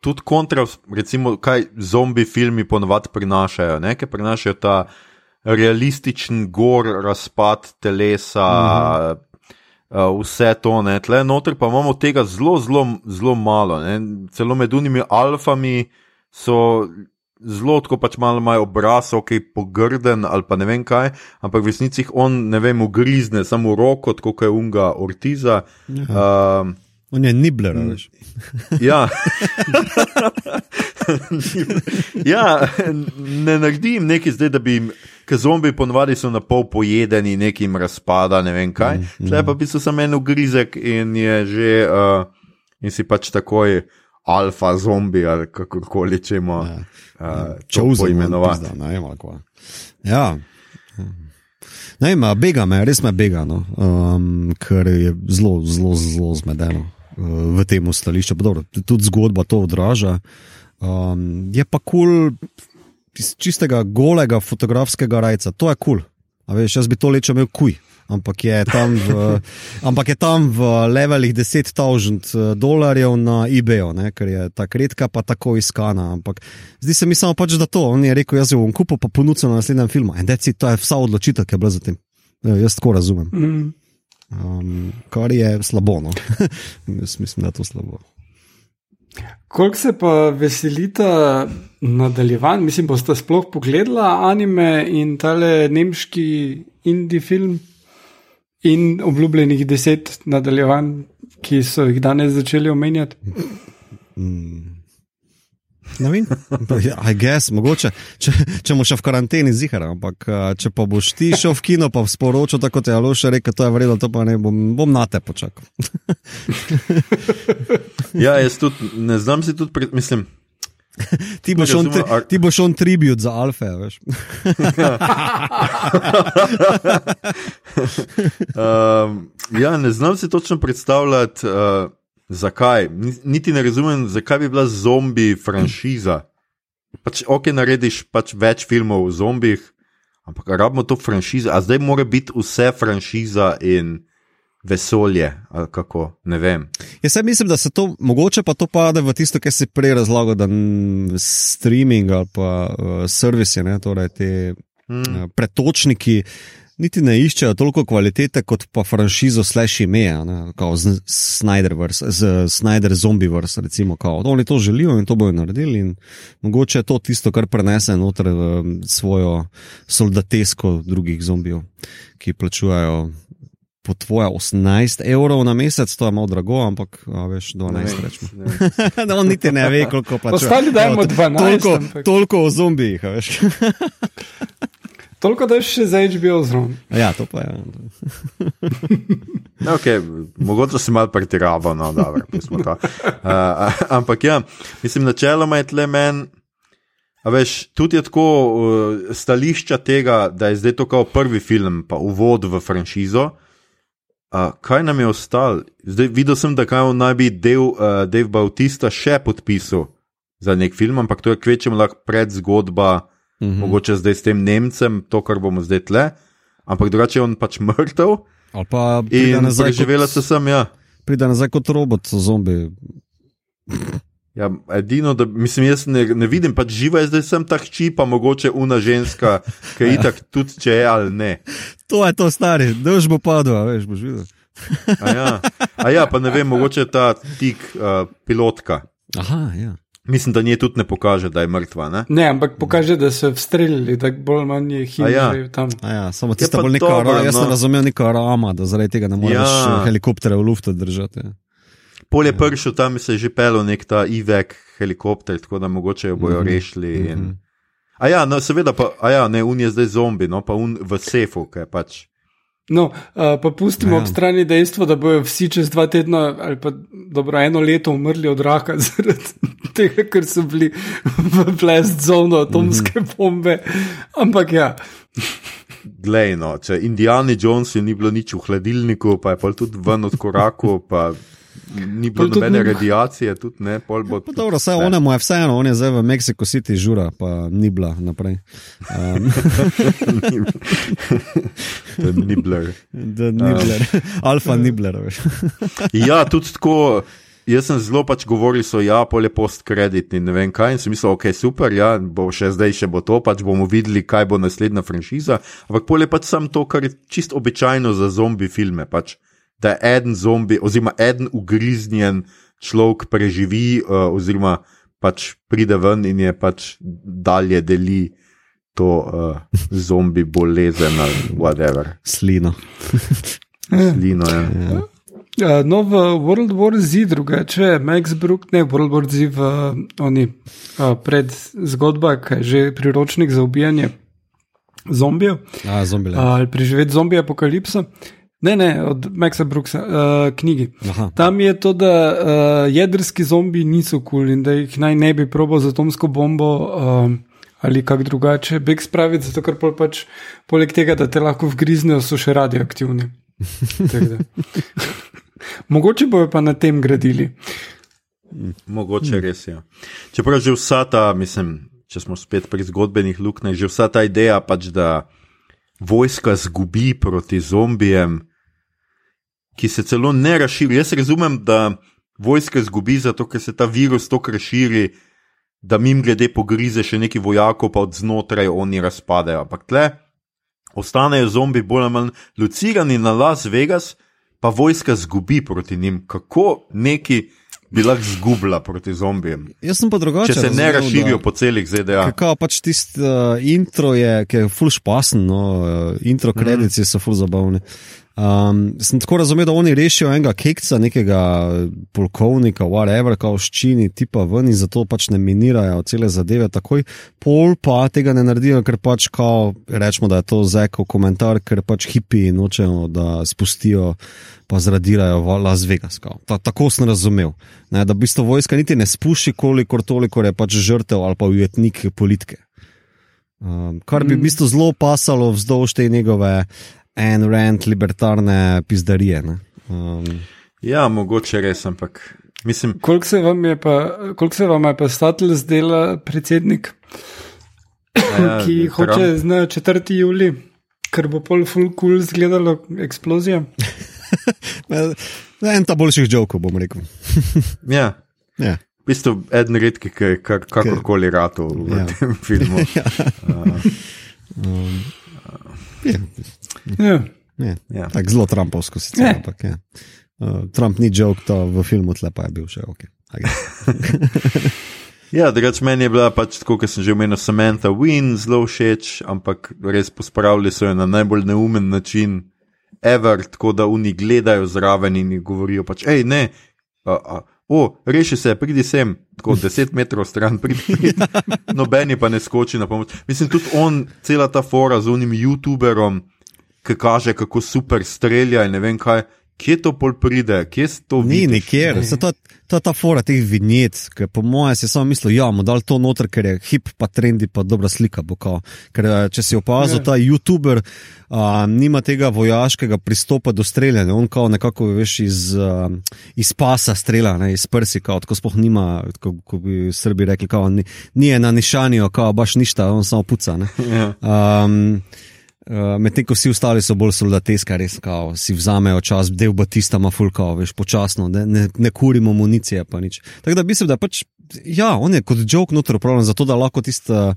tudi kontra, recimo, kaj zombi filmi ponovadi prinašajo, ne? ker prinašajo ta realističen gor, razpad telesa, mm -hmm. uh, vse to, ne, tle noter pa imamo tega zelo, zelo, zelo malo, ne? celo med unimi alfami so. Zelo tako pač malo imajo obraz, ok, pogrden ali pa ne vem kaj, ampak v resnici jih on, ne vem, ugrizne samo roko, tako kot je unga ortiza. Uh, On je nibler, veš. ja. ja, ne naredim nekaj zdaj, da bi jim, ker zombi ponovadi so na pol pojedeni, nekim razpada, ne vem kaj. Tle pa bi so samo en ugrizek in je že, uh, in si pač takoj alfa zombi ali kakorkoli čemo. Ja. Uh, Če to vzamem, poimenovati. pizda, ne vem, kva. Ja. Ne vem, a bega me, res me bega, no, um, ker je zelo, zelo, zelo zmedeno v tem stališču. Dobro, tudi zgodba to odraža. Um, je pa kul cool iz čistega golega fotografskega rajca, to je kul. Cool. Veš, jaz bi to leče imel kuj. Ampak je, tam v, ampak je tam v levelih 10.000 dolarjev na eBayu, ne, ker je ta redka pa tako iskana. Ampak zdi se mi samo pač, da to. On je rekel, jaz jo bom kupil, pa ponudil na naslednjem filmu. In deci, to je vsa odločitev, ki je bila za tem. Eh, Jaz tako razumem. Mm. Um, kar je slabo. No. jaz mislim, da je to slabo. Koliko se pa veselita nadaljevanj, mislim, boste sploh pogledala anime in tale nemški indie film in obljubljenih deset nadaljevanj, ki so jih danes začeli omenjati. Ne vem, I guess, mogoče, če, če boš še v karanteni zihar, ampak eh, če pa boš ti šel v kino, pa sporočil, tako kot je Aloš rekel, to je vredno, to pa ne bom, bom na te počakal. Ja, jaz tudi ne znam si tudi, pred, mislim. Ti boš on, a- ti boš on tribut za Alfe, veš. Um, ja, ne znam si točno predstavljati, uh, zakaj. Ni- Niti ne razumem, zakaj bi bila zombi franšiza. Pač, ok, narediš pač več filmov o zombih, ampak rabimo to franšizo. A zdaj mora biti vse franšiza in vesolje, ali kako, ne vem. Jaz sem mislim, da se to, mogoče pa to pade v tisto, kar si prej razlagal, da streaming ali pa uh, servisi, ne, torej te Hmm. uh, pretočniki. Niti ne iščejo toliko kvalitete kot pa franšizo slash ime, ne, kao z Snyderverse, z Snyder Zombieverse, recimo, kao. Oni to želijo in to bojo naredili in mogoče je to tisto, kar prenese noter v svojo soldatesko drugih zombijev, ki plačujejo po tvoje 18 evrov na mesec, to je malo drago, ampak a, veš, 12 rečemo. Da on niti ne ve, koliko plačuje. Ostali dajmo Evo, 12, Toliko, ampak- toliko o zombijih, veš. Toliko da je še za HBO zraven. ja, to pa je. Okay, mogoče si malo pretiraval, no, dobro, pustimo to. Uh, ampak ja, mislim, načeloma je tle meni. A veš, tudi je tako uh, stališča tega, da je zdaj to kao prvi film, pa uvod v franšizo. Uh, kaj nam je ostalo? Zdaj videl sem, da kaj naj bi del, uh, Dave Bautista še podpisal za nek film, ampak to je kvečem lahko predzgodba, mm -hmm. mogoče zdaj s tem Nemcem, to, kar bomo zdaj tle. Ampak drugače je on pač mrtev Ali pa in preživela se sem, ja. pride nazaj kot robot, zombi. Ja, edino, da mislim, jaz ne, ne vidim, pač živa je zdaj sem ta hči, pa mogoče una ženska, ki je itak tudi če je ali ne. To je to, stari, dež bo padel, a veš, boš videl. A ja, A ja pa ne vem, mogoče ta tik uh, pilotka. Aha, ja. Mislim, da nje tudi ne pokaže, da je mrtva. Ne? Ne, ampak pokaže, da so streljali, da bolj ali manj je A ja. tam. A ja, samo tista bolj neka, dobro, ra, jaz sem no. razumel neka rama, da zaradi tega ne moreš Ja. ja. helikoptere v luftu držati. Ja. Pol je pršel, tam se je že pelil nek ta Ivek helikopter, tako da mogoče jo bojo Mhm, rešili. In... A ja, no, seveda pa, a ja, ne, un je zdaj zombi, no, pa un v sefu, ki je pač. No, uh, pa pustimo Ja. ja. ob strani dejstvo, da bojo vsi čez dva tedna ali pa dobro eno leto umrli od raka zaradi tega, ker so bili v blast zonu atomske Mhm. bombe. Ampak ja, Glej, no, če Indijani Jonesu ni bilo nič v hladilniku, pa je pol tudi ven od koraku, pa ni bilo nobene radiacije, tudi ne, pol bo. Pa dobro, vse one mu je vseeno, on je zdaj v Mexico City žura, pa ni bila naprej. Um, To je Nibler. da Nibler, Alfa Nibler, veš. Ja, tudi tako. Jaz sem zelo pač govoril, so ja, pole post-kredit in ne vem kaj. In sem mislil, ok, super, ja, bo še zdaj še bo to, pač bomo videli, kaj bo naslednja franšiza. Ampak pole pač sem to, kar je čist običajno za zombi filme. Pač, da en zombi, oziroma en ugriznjen človek preživi, uh, oziroma pač pride ven in je pač dalje deli to uh, zombi bolezen ali whatever. Slino. Slino, ja. Ja. Uh, no, v World War Z drugače, Max Brook, ne World War Z, v oni uh, pred zgodba, ki je že priročnik za ubijanje zombijev A, zombile. uh, ali preživeti zombi apokalipso. Ne, ne, od Maxa Brooksa, uh, knjigi. Aha. Tam je to, da uh, jedrski zombi niso kul cool in da jih naj ne bi probal z atomsko bombo um, ali kako drugače. Beg spraviti, zato ker pol pač poleg tega, da te lahko vgriznejo, so še radioaktivni. Mogoče bojo pa na tem gradili. Mogoče res je. Ja. Čeprav že vsa ta, mislim, če smo spet pri zgodbenih luknjah, že vsa ta ideja, pač, da vojska zgubi proti zombijem, ki se celo ne razširi. Jaz razumem, da vojska zgubi zato, ker se ta virus tako razširi, da mim glede pogrize še neki vojakov, pa od znotraj oni razpadejo. Ampak tle ostanejo zombi bolj ali manj lucirani na Las Vegas, pa vojska zgubi proti njim. Kako neki bi lahko zgubila proti zombijem? Jaz sem pa drugače. Če se ne razširijo po celih ZDA. Kako pač tisti uh, intro je, ki je full špasen, no, uh, intro kredici so full zabavni. Um, sem tako razumel, da oni rešijo enega kekca, nekega polkovnika, whatever, kao ščini, tipa ven in zato pač ne minirajo cele zadeve takoj. Pol pa tega ne naredijo, ker pač kao, rečemo, da je to zekov komentar, ker pač hipi nočejo, da spustijo pa zradirajo v Las Vegas. kao. Ta, tako sem razumel. Ne, da v bistvu vojska niti ne spuši, kolikor toliko je pač žrtev ali pa ujetnik politike. Um, kar bi v bistvu zelo pasalo vzdolž te njegove en rent libertarne pizdarije. ne. Um, Ja, mogoče res, ampak mislim, Koliko se vam je pa, se vam je pa statelj zdela predsednik, ja, ki Trump- hoče na 4. juli, ker bo pol full cool zgledalo eksplozija? en ta boljših žokov, bom rekel. Ja, Ja. v bistvu eden redki, ki je kar, kakorkoli rato v Ja. ja. tem filmu. Um, je, Ja. je. Ja. Tak, zelo Trumpovsko sicer, Ne. ampak je. Uh, Trump ni žok, to v filmu tle pa je bil še ok. Ja, drugač meni je bila pač tako, kot sem že omenil, Samantha Win zelo všeč, ampak res pospravili so jo na najbolj neumen način, ever, tako da oni gledajo zraven in govorijo pač, hej, ne, a, a, o, reši se, pridi sem, tako deset metrov stran, pridi, pridi. nobeni pa ne skoči na pomoč. Mislim, tudi on, cela ta fora z unim YouTuberom, ki kaže, kako super strelja in ne vem kaj. Kje to pol pride, kje se to Ni vidiš? nikjer, se to, to je ta fora teh vinjet, ki po mojem si samo mislil, ja, mu dal to noter, ker je hip, pa trendi, pa dobra slika. Bo kao. Ker eh, če si opazil, Ja. ta YouTuber a, nima tega vojaškega pristopa do streljanja, on kao nekako, veš, iz, a, iz pasa strela, ne, iz prsi, kao, tako sploh nima, ko, ko bi Srbi rekli, kao, ni, ni je na nišanijo, kao, baš ništa, on samo puca. Ne. Ja. Um, Uh, Medtem ko vsi ostali so bolj soldateska, res kao, si vzamejo čas, del batista ima fulkao, veš, počasno, ne, ne, ne kurimo municije, pa nič. Tako da mislim, da pač, ja, on je kot joke noter upravljen, zato da lahko tisti uh,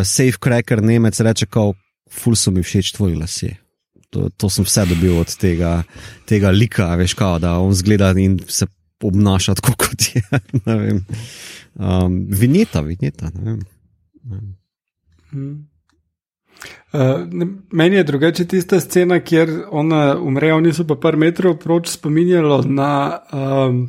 safe cracker Nemec reče, kao, ful so mi všeč tvoji lasje. To, to sem vse dobil od tega, tega lika, veš, kao, da on zgleda in se obnaša tako, kot je. Um, vinjeta, vinjeta, ne vem. Ne vem. Mm. Uh, meni je drugače tista scena, kjer ona umre, oni so pa par metrov proč spominjalo na um,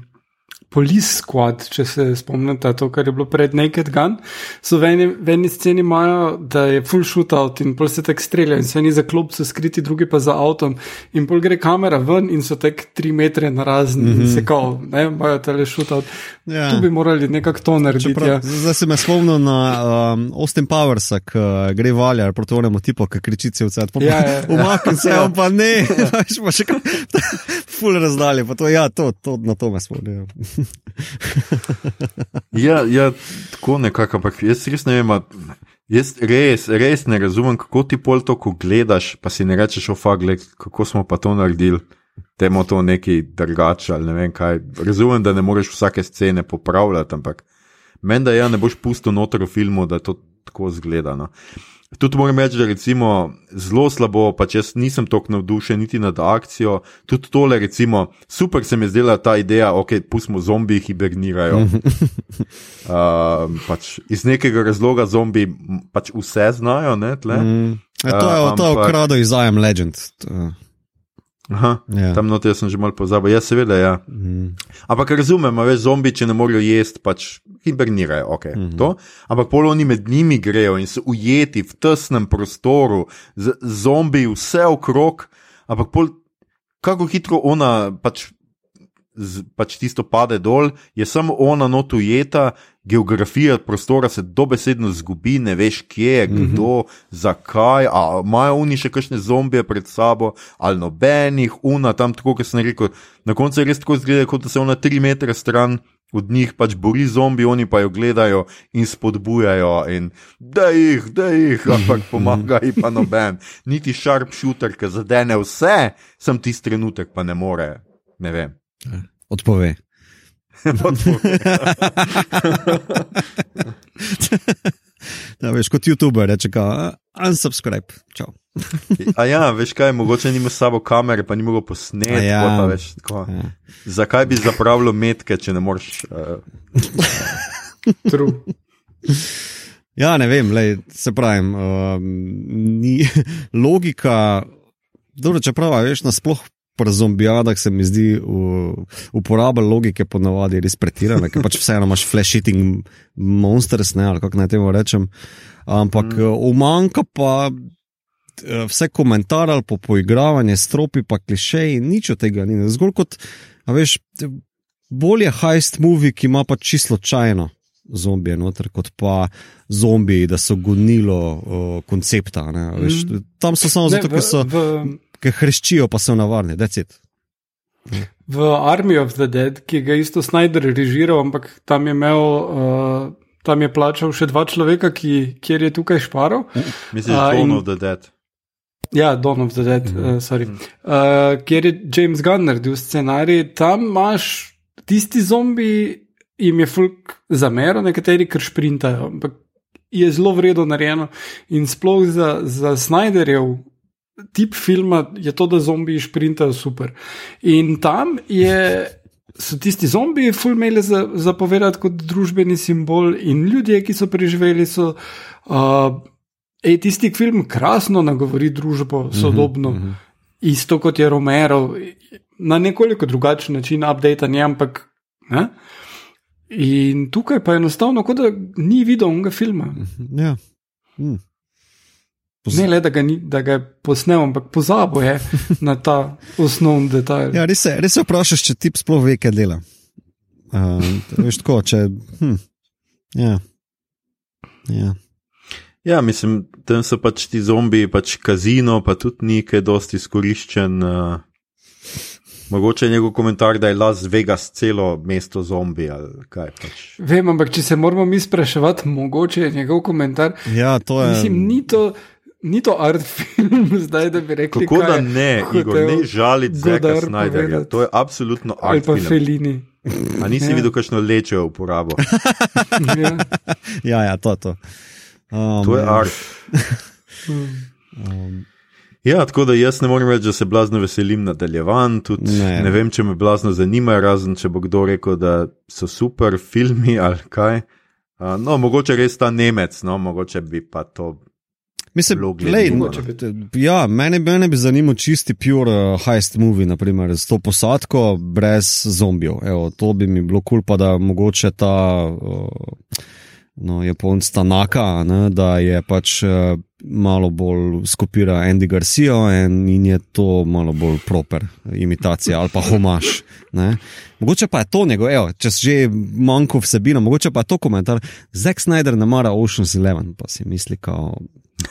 Police Squad, če se spomnite, to, kar je bilo pred Naked Gun. So v eni, v eni sceni imajo, da je full shootout in pol se tek strelja in se eni za klop so skriti, drugi pa za avtom. In pol gre kamera ven in so tek tri metre na razni mm -hmm. in se kao, ne, imajo tele shootout. Ja. Tu bi morali nekako to narediti. Čeprav, ja. Zdaj se me spomnim na um, Austin Powers, ki uh, gre valjar proti onemu tipu, ki kriči vse vse. Ja, ja. Umakni se, on pa ne, veš pa še kaj. Ful razdalje, pa to, ja, to, to na to me spomnim. ja, ja, tako nekako, ampak jaz res ne vem. Jaz res, res ne razumem, kako ti pol to, ko gledaš, pa si ne rečeš, ofagle, kako smo pa to naredili temu to nekaj drugače ali ne vem kaj. Razumem, da ne moreš vsake scene popravljati, ampak meni da ja ne boš pustil noter v filmu, da to tako zgledano. Tudi moram reči, da recimo zelo slabo, pa če nisem tako navdušen niti nad akcijo, tudi tole, recimo, super se mi je zdela ta ideja, ok, pustimo zombi, hibernirajo. uh, pač iz nekega razloga zombi pač vse znajo, ne tle. Mm. E, to je uh, to, kar je iz I am legend. To. Aha, ja. Tam noti sem že malo pozabil, ja, seveda. Ja. Mm. Ampak razumem, veš, zombi, če ne morejo jesti, pač hibernirajo. Okay, mm -hmm. Ampak poloni med njimi grejo in so ujeti v tesnem prostoru, z zombi vse okrog, ampak pol, kako hitro ona pač pač tisto pade dol, je samo ona not ujeta, geografija prostora se dobesedno zgubi, ne veš, kje je, mhm. kdo, mm -hmm. zakaj, ali imajo oni še kakšne zombije pred sabo, ali nobenih, una tam, tako kot sem rekel. Na koncu je res tako zgleda, kot da se ona tri metre stran. Od njih pač bori zombi, oni pa jo gledajo in spodbujajo, in da jih, da jih, ampak pomaga jim pa noben. Niti sharp shooter, ki zadene vse, sem tisti trenutek, pa ne more. Ne vem. Odpove. da, veš, kot YouTuber reče, unsubscribe. Čau. A ja, veš kaj, mogoče nima s sabo kamere, pa ni mogel posneti. Ja. Pa, veš, ja. Zakaj bi zapravljal metke, če ne moreš? Uh... ja, ne vem, lej, se pravi, um, ni logika. Dobro, čeprav, veš, nasploh pri zombijadah se mi zdi uporaba logike ponavadi res pretirana, ker pač vseeno imaš flash hitting monsters, ne, ali kako naj temu rečem. Ampak mm. umanka pa eh, vse komentar ali po poigravanje, stropi pa klišeji, nič od tega ni. Zgolj kot, veš, bolje heist movie, ki ima pa čisto čajno. Zombije, noter, kot pa zombiji, da so gonilo uh, koncepta. Veš, mm. Tam so samo ne, zato, ker so. V, v ki hreščijo, pa so navarni, da je. V Army of the Dead, ki ga isto Snyder režiral, ampak tam je imel. Uh, Tam je plačal še dva človeka, ki, kjer je tukaj šparal. Mislim, da je Dawn of the Dead. Ja, Dawn of the Dead, mm -hmm. uh, sorry. Uh, kjer je James Gunn naredil scenarij, tam imaš tisti zombi, jim je fulk zamero, nekateri kar šprintajo, ampak je zelo vredno narejeno. In sploh za, za Snyderjev tip filma je to, da zombiji šprintajo super. In tam je, so tisti zombiji, fulmele za, za povedati kot družbeni simbol, in ljudje, ki so preživeli, so. Uh, ej, tisti film krasno nagovori družbo, mhm, sodobno, uh -huh, uh -huh. isto kot je Romero, na nekoliko drugačen način, update, ne, ampak. Ne? In tukaj pa je enostavno, kot da ni videl onega filma. Ja. Hmm. Ne le, da ga, ni, da ga je posnel, ampak pozabo je na ta osnovni detajl. Ja, res, se, res se vprašaš, če ti sploh ve, kaj dela. Uh, veš, tako, če, hm, ja. Ja. ja, mislim, tam so pač ti zombi, pač kazino, pa tudi nekaj dosti izkoriščen. Uh, mogoče je njegov komentar, da je Las Vegas celo mesto zombi. Pač. Vem, ampak če se moramo mi spraševati, mogoče je njegov komentar. Ja, to je. Mislim, ni to ni to art film, zdaj da bi rekel. Kako da ne, Igor, ne žaliti Zeka Snyderja. To je absolutno art Ali pa film. Felini. A nisi ja. videl, kakšno lečejo uporabo? ja. ja, ja, to, to. Um, to je art. um. Ja, tako da jaz ne morem reči, da se blazno veselim nadaljevan. Ne. ne vem, če me blazno zanima, razen če bo kdo rekel, da so super filmi ali kaj. Uh, no, mogoče res ta Nemec, no, mogoče bi pa to Mislim, lej, ja, mene, mene bi zanimal čisti pure uh, heist movie, naprimer, s to posadko brez zombijev. Evo, to bi mi bilo kul, cool, pa da mogoče ta uh, no, Japonc Tanaka, ne, da je pač uh, malo bolj skopira Andy Garcia in, in je to malo bolj proper imitacija ali pa homaž. Ne. Mogoče pa je to njegov, evo, če že manjko vsebino, mogoče pa je to komentar. Zack Snyder ne mara Ocean's Eleven, pa si misli, kao,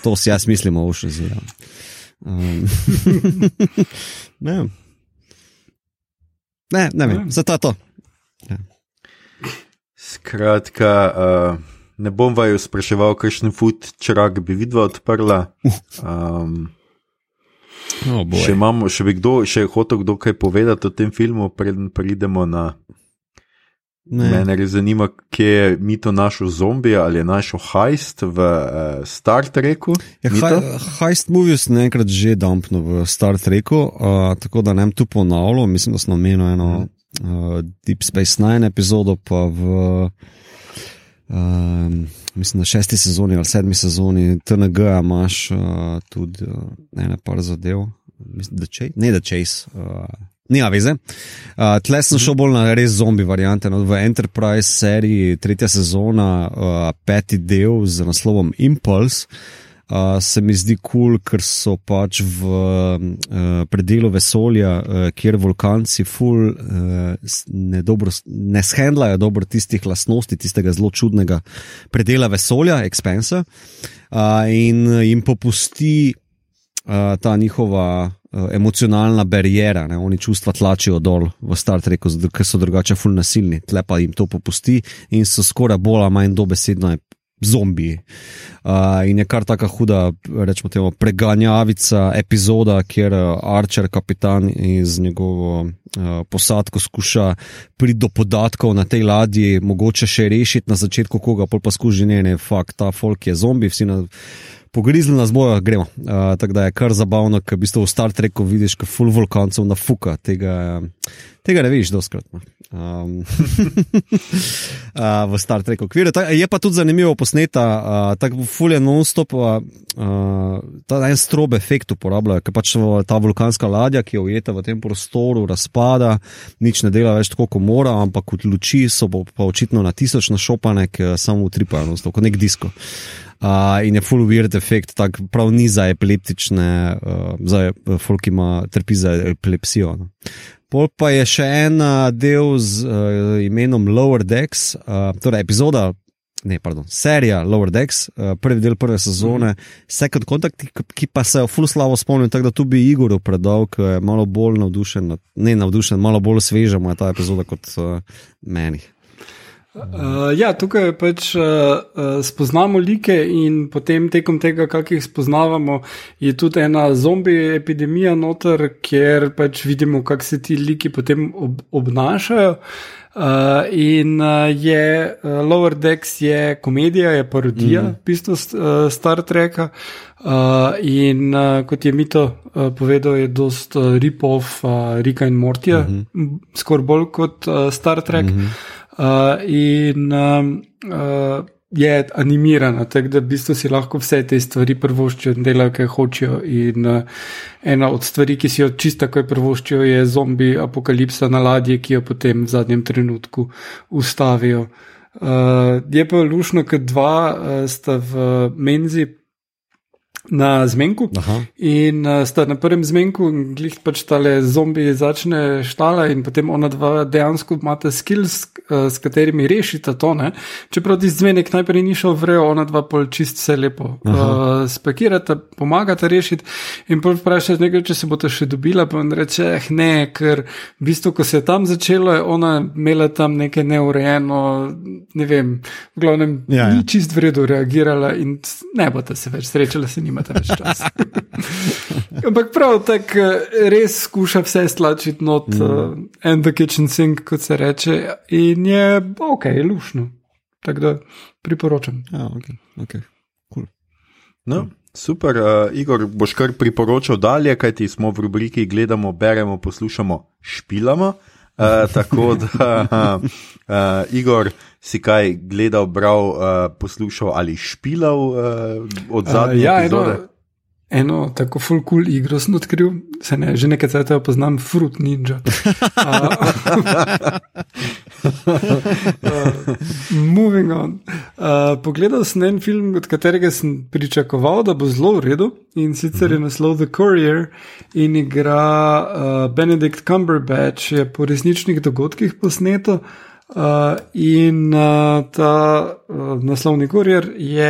to si jaz mislim o Ocean's Eleven. Um, ne vem. Ne, ne vem, zato je to. Skratka, uh, ne bom vaju spraševal, kakšen fut črak bi vidva odprla. Um, Oh, še, imamo, še bi kdo, še hotel kdo kaj povedati o tem filmu, preden pridemo na. Ne. Mene res zanima, kje je mito našel zombija ali je našel hajst v uh, Star Treku. Ja, Mito? heist movie sem enkrat že dumpnil v Star Treku, uh, tako da ne tu ponavljal. Mislim, da sem omenil eno uh, Deep Space Nine epizodo, pa v um, mislim, na šesti sezoni ali sedmi sezoni TNG imaš uh, tudi uh, ene par zadev. Mislim, da če, ne da čez. Uh, Nima veze. Uh, tle sem šel bolj na res zombi variante. No, v Enterprise seriji, tretja sezona, uh, peti del z naslovom Impulse. Uh, se mi zdi kul, cool, ker so pač v uh, predelu vesolja, uh, kjer vulkanci ful uh, ne, dobro, ne shendlajo dobro tistih lastnosti, tistega zelo čudnega predela vesolja, Expensa, uh, in jim popusti uh, ta njihova emocionalna barijera, ne? oni čustva tlačijo dol v Star Treku, ker so drugače ful nasilni, tle pa jim to popusti in so skoraj bolj ali manj dobesedno zombiji. Uh, in je kar tako huda, rečemo, temu, preganjavica epizoda, kjer uh, Archer, kapitan iz njegovo uh, posadko, skuša priti do podatkov na tej ladji, mogoče še rešiti na začetku koga, pa skuži ne, ne, fakt, ta folk je zombi, vsi na. Pogrizli nas bojo, gremo. Uh, tako da je kar zabavno, ker v bistvu v Star Treku vidiš, kot full vulkancov na fuka. Tega, tega ne vidiš doskrat. Um, uh, v Star Treku okviru. Ta- Je pa tudi zanimivo posneta, uh, tako full je non-stop, uh, ta en strobe efekt uporabljajo, ker pač ta vulkanska ladja, ki je ujeta v tem prostoru, razpada, nič ne dela več tako, kot mora, ampak kot luči so pa pa očitno na tisoč našopane, ki samo utripajo, non-stop, kot nek disko. Uh, in je full weird efekt, tak prav ni za epileptične, uh, za folk, ki ima trpi za epilepsijo. No. Pol pa je še en del z uh, imenom Lower Decks, uh, torej epizoda, ne, pardon, serija Lower Decks, uh, prvi del prve sezone, mm -hmm. Second Contact, ki, ki pa se jo full slavo spomnim, tako da tu bi Igorju predal, ki je malo bolj navdušen, ne navdušen, malo bolj sveža mu je ta epizoda kot uh, meni. Uh, ja, tukaj pač uh, uh, spoznamo like, in potem tekom tega, kako jih spoznavamo, je tudi ena zombi epidemija noter, kjer pač vidimo, kako se ti liki potem ob, obnašajo. Uh, in uh, je uh, Lower Decks je komedija, je parodija, mm. v bistvu uh, Star Treka. Uh, in uh, kot je Mito uh, povedal, je dost uh, rip-off uh, Rika in Mortija, mm -hmm. skoraj bolj kot uh, Star Trek. Mm -hmm. Uh, in um, uh, je animirana, tako da v bistvu si lahko vse te stvari prvoščijo in delajo, kaj hočejo. In uh, ena od stvari, ki si jo čisto takoj prvoščijo, je zombi apokalipsa na ladji, ki jo potem v zadnjem trenutku ustavijo. Uh, je pa lušno, ker dva uh, sta v menzi. Na zmenku, Aha. in uh, sta na prvem zmenku, glih pač tale zombi začne štala, in potem ona dva dejansko imata skills, uh, s katerimi rešita to. Ne? Čeprav ti zmenek najprej ni šel vrejo, ona dva pol čist vse lepo uh, spakirata, pomagata rešiti. In pol vprašaš nekaj, če se bo to še dobila, pa on reče, eh, ne, ker v bistvu, ko se je tam začelo, je ona imela tam nekaj neurejeno, ne vem, v glavnem, Ja, ja. ni čist v redu reagirala in ne boste se več srečali, se nimate več časa. Ampak prav tako eh, res skuša vse stlačiti not mm. uh, and the kitchen sink, kot se reče, in je ok, lušno. Tako da priporočam. Ja, okay, okay. Cool. No, super, uh, Igor, boš kar priporočal dalje, kaj ti smo v rubriki gledamo, beremo, poslušamo, špilamo. Uh, tako da, uh, Igor, si kaj gledal, bral, uh, poslušal ali špilal uh, od zadnje? Uh, ja, epizode? eno, eno tako full cool igro sem odkril, se ne, že nekaj časa poznam, Fruit Ninja. Uh, uh, moving on. Uh, pogledal sem en film, od katerega sem pričakoval, da bo zelo v redu in sicer je naslov The Courier in igra uh, Benedict Cumberbatch, je po resničnih dogodkih posneto. Uh, in uh, ta uh, naslovni kurier je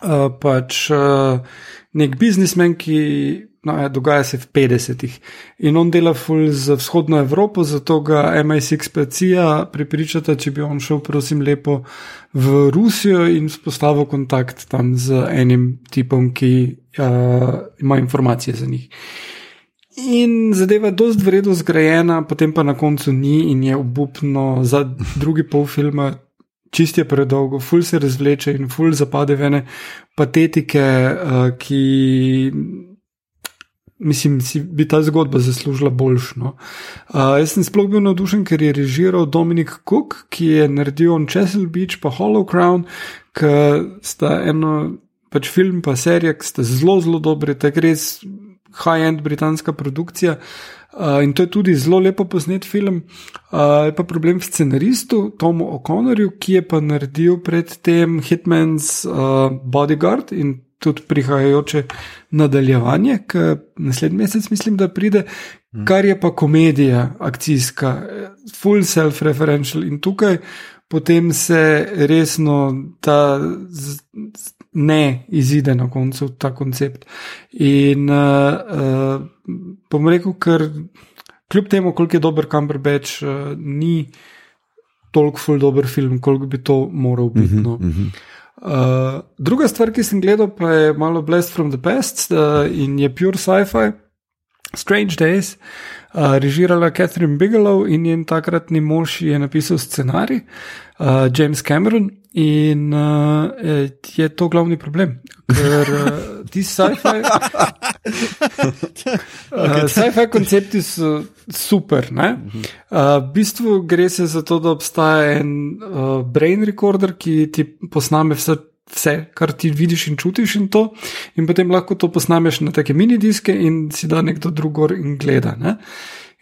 uh, pač uh, nek biznismen, ki no, ja, dogaja se v 50-ih in on dela ful za vzhodno Evropo, zato ga MI6 specija pripričata, če bi on šel, prosim, lepo v Rusijo in spostavil kontakt tam z enim tipom, ki uh, ima informacije za njih. In zadeva je dosti vredno zgrajena, potem pa na koncu ni in je obupno za drugi pol filma. Čist je predolgo, ful se razvleče in ful zapade v ene patetike, uh, ki mislim, si bi ta zgodba zaslužila boljšno. Uh, jaz sem sploh bil navdušen, ker je režiral Dominik Cook, ki je naredil on Chesil Beach pa Hollow Crown, ki sta eno pač film pa serija, ki sta zelo, zelo dobri, tako res high-end britanska produkcija. Uh, in to je tudi zelo lepo posnet film. Uh, je pa problem v scenaristu Tomu O'Connorju, ki je pa naredil predtem Hitman's uh, Bodyguard in tudi prihajajoče nadaljevanje, ki naslednji mesec mislim, da pride, kar je pa komedija, akcijska, full self-referential in tukaj potem se resno ta ne izide na koncu ta koncept. In uh, uh, bom rekel, ker kljub temu, koliko je dober Cumberbatch, uh, ni toliko full dober film, koliko bi to moral biti. Uh -huh, no. uh -huh. Uh, druga stvar, ki sem gledal, pa je malo Blessed from the Past uh, in je pure sci-fi, Strange Days, uh, režirala Catherine Bigelow in njen takratni mož je napisal scenarij, uh, James Cameron. In uh, je to glavni problem, ker uh, ti sci-fi. uh, sci-fi koncepti so super. Uh, v bistvu gre se za to, da obstaja en uh, brain recorder, ki ti posname vse, vse, kar ti vidiš in čutiš, in, to, in potem lahko to posnameš na take mini diske in si da nekdo drug in gleda. Ne?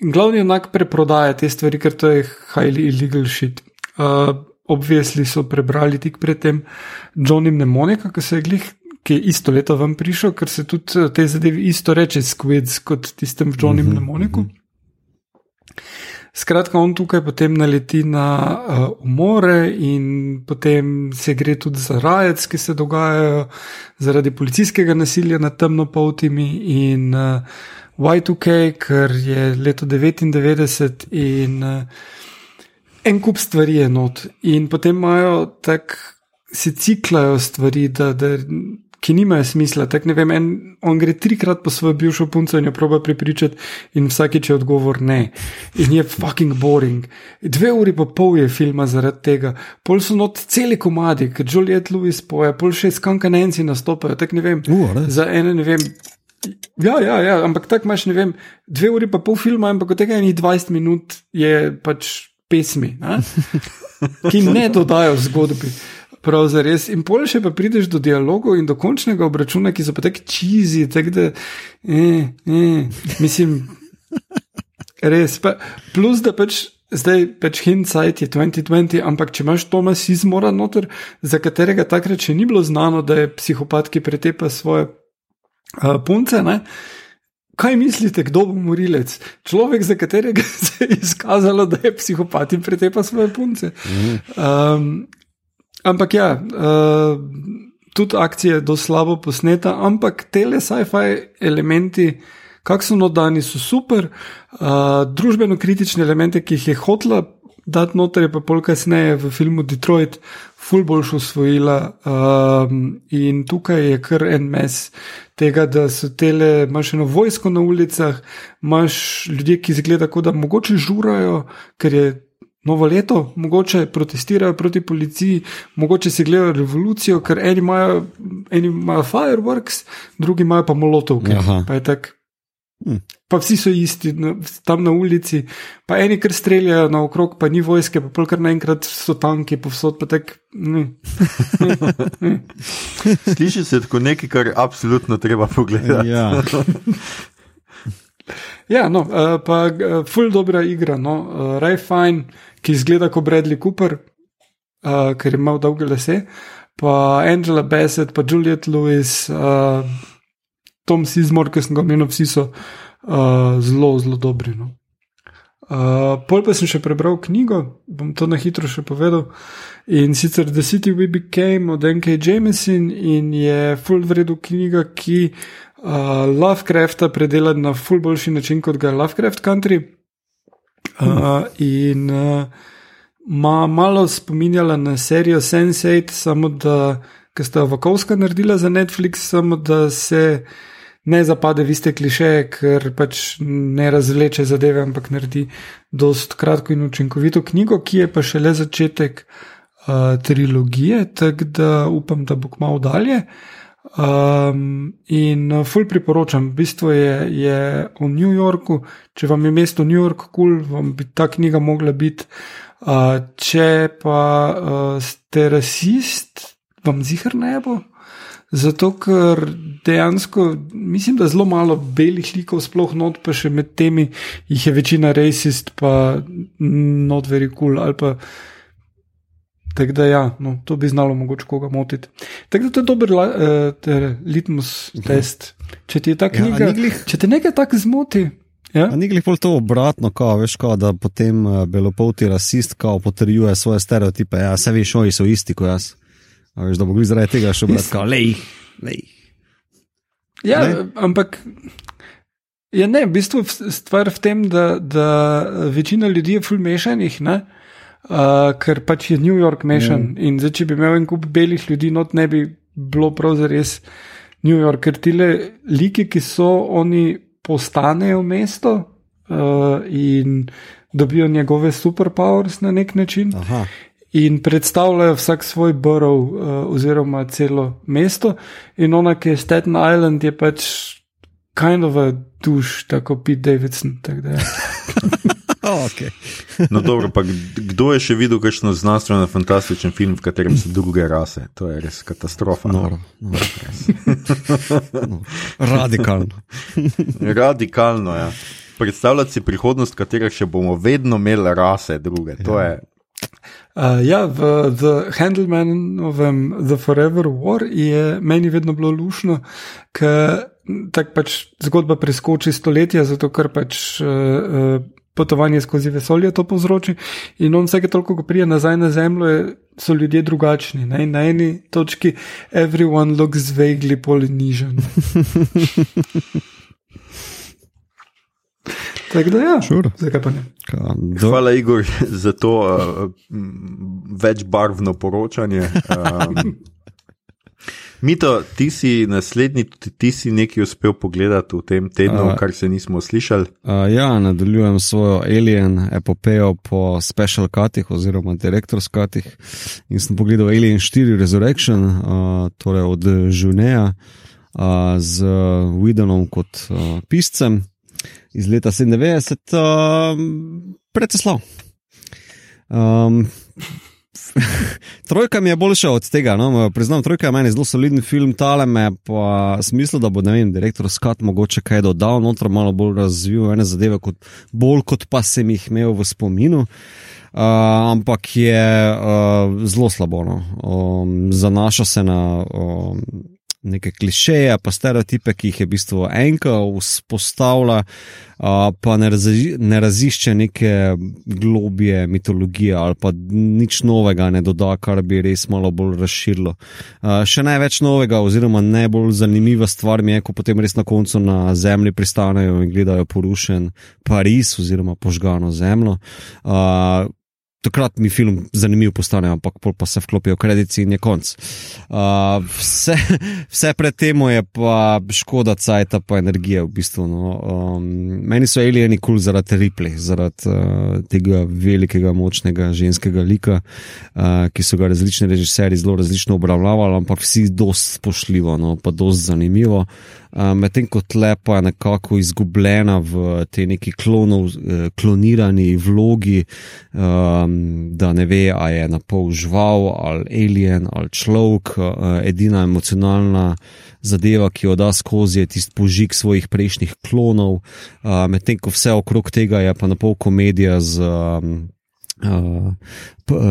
In glavni enak preprodaja te stvari, ker to je highly illegal shit. Uh, obvesli so prebrali tik pred tem Johnom Nemonika, ki se je glih. Ki je isto leto vam prišel, ker se tudi eh, te zadeve isto reče, skvids kot tistem v Johnu mm -hmm. Skratka, on tukaj potem naleti na uh, umore, in potem se gre tudi za rajec, ki se dogajajo zaradi policijskega nasilja nad temnopoltimi, in uh, Y2K, ker je leto 99 in uh, en kup stvari je not, in potem imajo tako, se ciklajo stvari, da, da, ki nimajo smisla. Tak, vem, en, on gre trikrat po svojo bivšo punco in jo proba pripričati, in vsakeč je odgovor ne. In je fucking boring. Dve uri pa pol je filma zaradi tega, pol so not celi komadi, ker Juliet Lewis poje, pol še skankanenci nastopajo. Tak, vem, uh, za ene ne vem. Ja, ja, ja, ampak tako imaš, ne vem, dve uri pa pol filma, ampak od tega je 20 minut, je pač pesmi, ne? ki ne dodajo zgodbi. Prav za res. In pol še pa prideš do dialogov in do končnega obračuna, ki so pa tako čizi, tako da, eh, eh, mislim, res. Pa, plus, da pač zdaj, pač hindsight je 2020, ampak če imaš Tomas Izmora noter, za katerega takrat še ni bilo znano, da je psihopat, ki pretepa svoje uh, punce, ne. Kaj mislite, kdo bo morilec? Človek, za katerega se je izkazalo, da je psihopat in pretepa svoje punce. Um, ampak ja, uh, tudi akcija je do slabo posneta, ampak tele sci-fi elementi, kak so nodani, so super. Uh, družbeno kritične elemente, ki jih je hotla dati noter, je pa pol kasneje v filmu Detroit ful boljš usvojila. Um, in tukaj je kar en mes tega, da so tele, imaš eno vojsko na ulicah, imaš ljudi, ki izgleda, kot da mogoče žurajo, ker je. Novo leto, mogoče protestirajo proti policiji, mogoče si gledajo revolucijo, ker eni imajo, eni imajo fireworks, drugi imajo pa molotov. Pa je tako, Pa vsi so isti, na, tam na ulici, pa eni kar streljajo naokrog, pa ni vojske, pa polkar naenkrat so tanki, povsod pa tek. Sliši se kot nekaj, kar absolutno treba pogledati. Ja. Ja, no, uh, pa uh, full dobra igra, no, uh, Ray Fine, ki izgleda kot Bradley Cooper, uh, ker ima dolge lase, pa Angela Bassett, pa Juliet Lewis, uh, Tom Sizmor, ki sem ga omenil, vsi so uh, zelo, zelo dobri. No. Uh, pol pa sem še prebral knjigo, bom to na hitro še povedal. In sicer The City We Became od N.K. Jameson in je full vredu knjiga, ki uh, Lovecrafta predela na full boljši način kot ga Lovecraft Country. Uh, in uh, ma malo spominjala na serijo Sense8, samo da, ki sta Vakovska naredila za Netflix, samo da se ne zapade v iste klišeje, ker pač ne razvleče zadeve, ampak naredi dost kratko in učinkovito knjigo, ki je pa šele začetek uh, trilogije, tako da upam, da bo kmalo dalje. Um, in uh, ful priporočam, v bistvu je, je v New Yorku, če vam je mesto New York kul, cool, vam bi ta knjiga mogla biti. Uh, če pa uh, ste rasist, vam zihar ne bo. Zato, ker dejansko mislim, da zelo malo belih likov, sploh not, pa še med temi jih je večina racist, pa not very cool. Tako da, ja, no, to bi znalo mogoče koga motiti. Tako da to je dober uh, litmus test. Če ti je ta knjiga, ja, glih... če te nekaj tako zmoti. Ja? Ni glih pol to obratno, kao, veš, kao, da potem uh, belopolti rasist potrjuje svoje stereotipe. Ja, se veš, oni so isti kot jaz. A veš, da bo zaradi tega šel brati, kao, lej, lej. Ja, ne? ampak. Ja, ne, v bistvu stvar v tem, da, da večina ljudi je fulmešanih, uh, ker pač je New York mešan. Mm. In zdaj, če bi imel en kup belih ljudi, not ne bi bilo prav za res New York, ker ti le liki, ki so, oni postanejo mesto uh, in dobijo njegove superpowers na nek način. Aha in predstavljajo vsak svoj borov uh, oziroma celo mesto. In ona, ki je Staten Island, je pač kind of a duš, tako Pete Davidson. Tak Oh, okay. no, dobro, pa kdo je še videl kakšno znanstveno fantastičen film, v katerem so druge rase? To je res katastrofa. No, no, res. no, radikalno. Radikalno, ja. Predstavljati si prihodnost, katerih še bomo vedno imeli rase druge. To ja. je Uh, ja, v The Handlemanovem The Forever War je meni vedno bilo lušno, ker tako pač zgodba preskoči stoletja, zato ker pač uh, potovanje skozi vesolje to povzroči. In on vsake toliko, ko prije nazaj na Zemljo, je, so ljudje drugačni. Ne? Na eni točki, everyone looks vaguely Polynesian. Tako da, ja, sure. zakaj pa ne? Hvala, Igor, za to uh, večbarvno poročanje. Um, Mito, ti si naslednji, tudi ti si nekaj uspel pogledati v tem tednu, uh, kar se nismo slišali. Uh, ja, nadaljujem svojo Alien epopejo po special cutih oziroma director's cutih in sem pogledal Alien 4 Resurrection, uh, torej od Žuneja uh, z Widonom kot uh, piscem iz leta 97, um, predvsej slab. Um, trojka mi je boljša od tega, no? priznam, trojka je meni zelo soliden film, tale me pa smisel, da bo, ne vem, direktor Skat mogoče kaj dodal, noter malo bolj razvil ene zadeve, kot, bolj kot pa sem jih imel v spominu. Uh, ampak je uh, zelo slabo. No. Um, zanaša se na um, neke klišeje, pa stereotipe, ki jih je v bistvu enka vzpostavlja, pa ne, razi, ne razišče neke globije mitologije ali pa nič novega ne doda, kar bi res malo bolj razširilo. Še največ novega, oziroma najbolj zanimiva stvar mi je, ko potem res na koncu na zemlji pristanejo in gledajo porušen Pariz oziroma požgano zemljo takrat mi film zanimiv postane, ampak pol pa se vklopijo kredici in je konc. Uh, vse, vse pred tem je pa škoda cajta pa energije v bistvu. No. Um, meni so alieni kul cool zaradi Ripley, zaradi uh, tega velikega, močnega ženskega lika, uh, ki so ga različni režiserji zelo različno obravnavali, ampak vsi dost spoštljivo, no, pa dost zanimivo. Uh, Medtem ko tlepa je nekako izgubljena v tej neki klonov, uh, klonirani vlogi, um, da ne ve, ali je na pol žival ali alien ali človek. Uh, edina emocionalna zadeva, ki jo da skozi, je tisti požig svojih prejšnjih klonov, uh, medtem ko vse okrog tega je pa na pol komedija z. Um, Uh,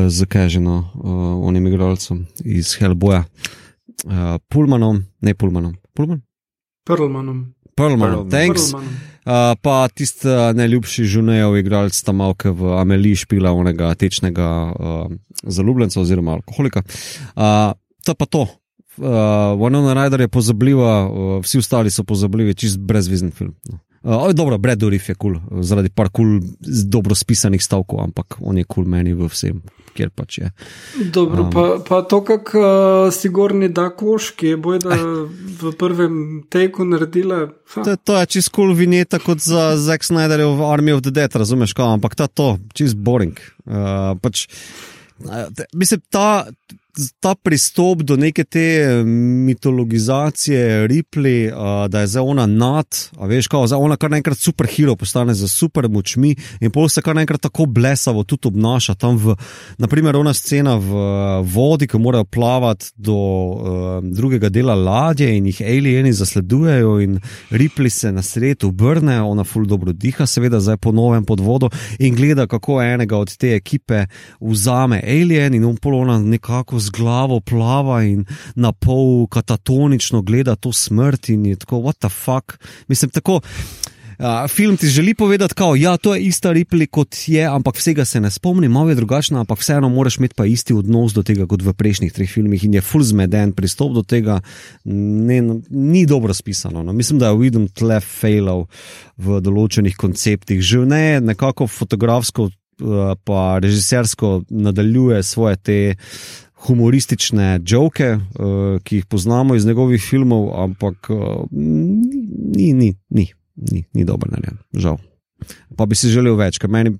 z kaženo, uh, onim igralcem iz Hellboya, uh, Pulmanom, ne Pulmanom, Pulman? Perlmanom. Perlmanom, thanks. Perlmanom. Uh, pa tisti uh, najljubši žunejev igralec tam malke v Ameliji špila onega tečnega uh, zaljubljenca oziroma alkoholika. Uh, to pa to. Uh, Winona Ryder je pozabljiva, uh, vsi ostali so pozabljivi, čist brezvizen film. No. Uh, dobro, Brad Dourif je kul, cool, zaradi par kul, cool, dobro spisanih stavkov, ampak on je kul cool meni v vsem, kjer pač je. Dobro, um, pa, pa to, kak uh, si gorni da koš, ki je bojda v prvem teku naredila. To, to je čist kul cool vinjeta kot za Zack Snyderjev Army of the Dead, razumeš, kaj, ampak ta to, čist boring. Uh, pač, uh, mislim, ta ta pristop do neke te mitologizacije, Ripley, uh, da je zdaj ona nad, a veš, kao, zdaj ona kar naenkrat superhero postane z super močmi in pol se kar naenkrat tako blesavo tudi obnaša. Tam, v, naprimer, ona scena v vodi, ki morajo plavati do uh, drugega dela ladje in jih alieni zasledujejo in Ripley se na sredo obrne, ona ful dobro diha, seveda zdaj po novem pod vodo in gleda, kako enega od te ekipe vzame alien in on pol ona nekako z glavo plava in na pol katatonično gleda to smrt in je tako, what the fuck. Mislim, tako. Uh, film ti želi povedati, da ja, je ista Ripley kot je, ampak vsega se ne spomni, malo je drugačna, ampak vseeno moraš imeti pa isti odnos do tega kot v prejšnjih treh filmih in je full zmeden pristop do tega, ne, ni dobro spisano. No. Mislim, da je Widom tle failal v določenih konceptih, že ne nekako fotografsko, uh, pa režisersko nadaljuje svoje te humoristične žoke, uh, ki jih poznamo iz njegovih filmov, ampak uh, ni, ni, ni, ni, ni dobro narejen, žal. Pa bi si želel več, ker meni,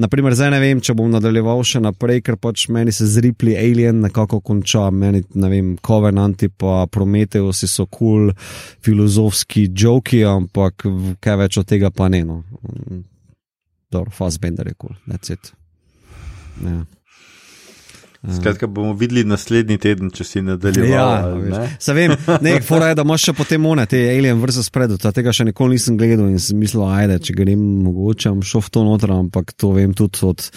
naprimer, zdaj ne vem, če bom nadaljeval še naprej, ker pač meni se zripli Alien nekako konča, meni, ne vem, Covenanti pa Prometheus so kul cool, filozofski joki, ampak kaj več od tega pa ne. No. Dobro, Fassbender je kul, cool. it. Ja. Skratka, bomo videli naslednji teden, če si nadaljeval. Ja, se vem, ne, fora je, da imaš še potem one, te alien vrste spredu, tega še nikoli nisem gledal in sem mislil, ajde, če grem mogoče, bom šel v to noter, ampak to vem tudi od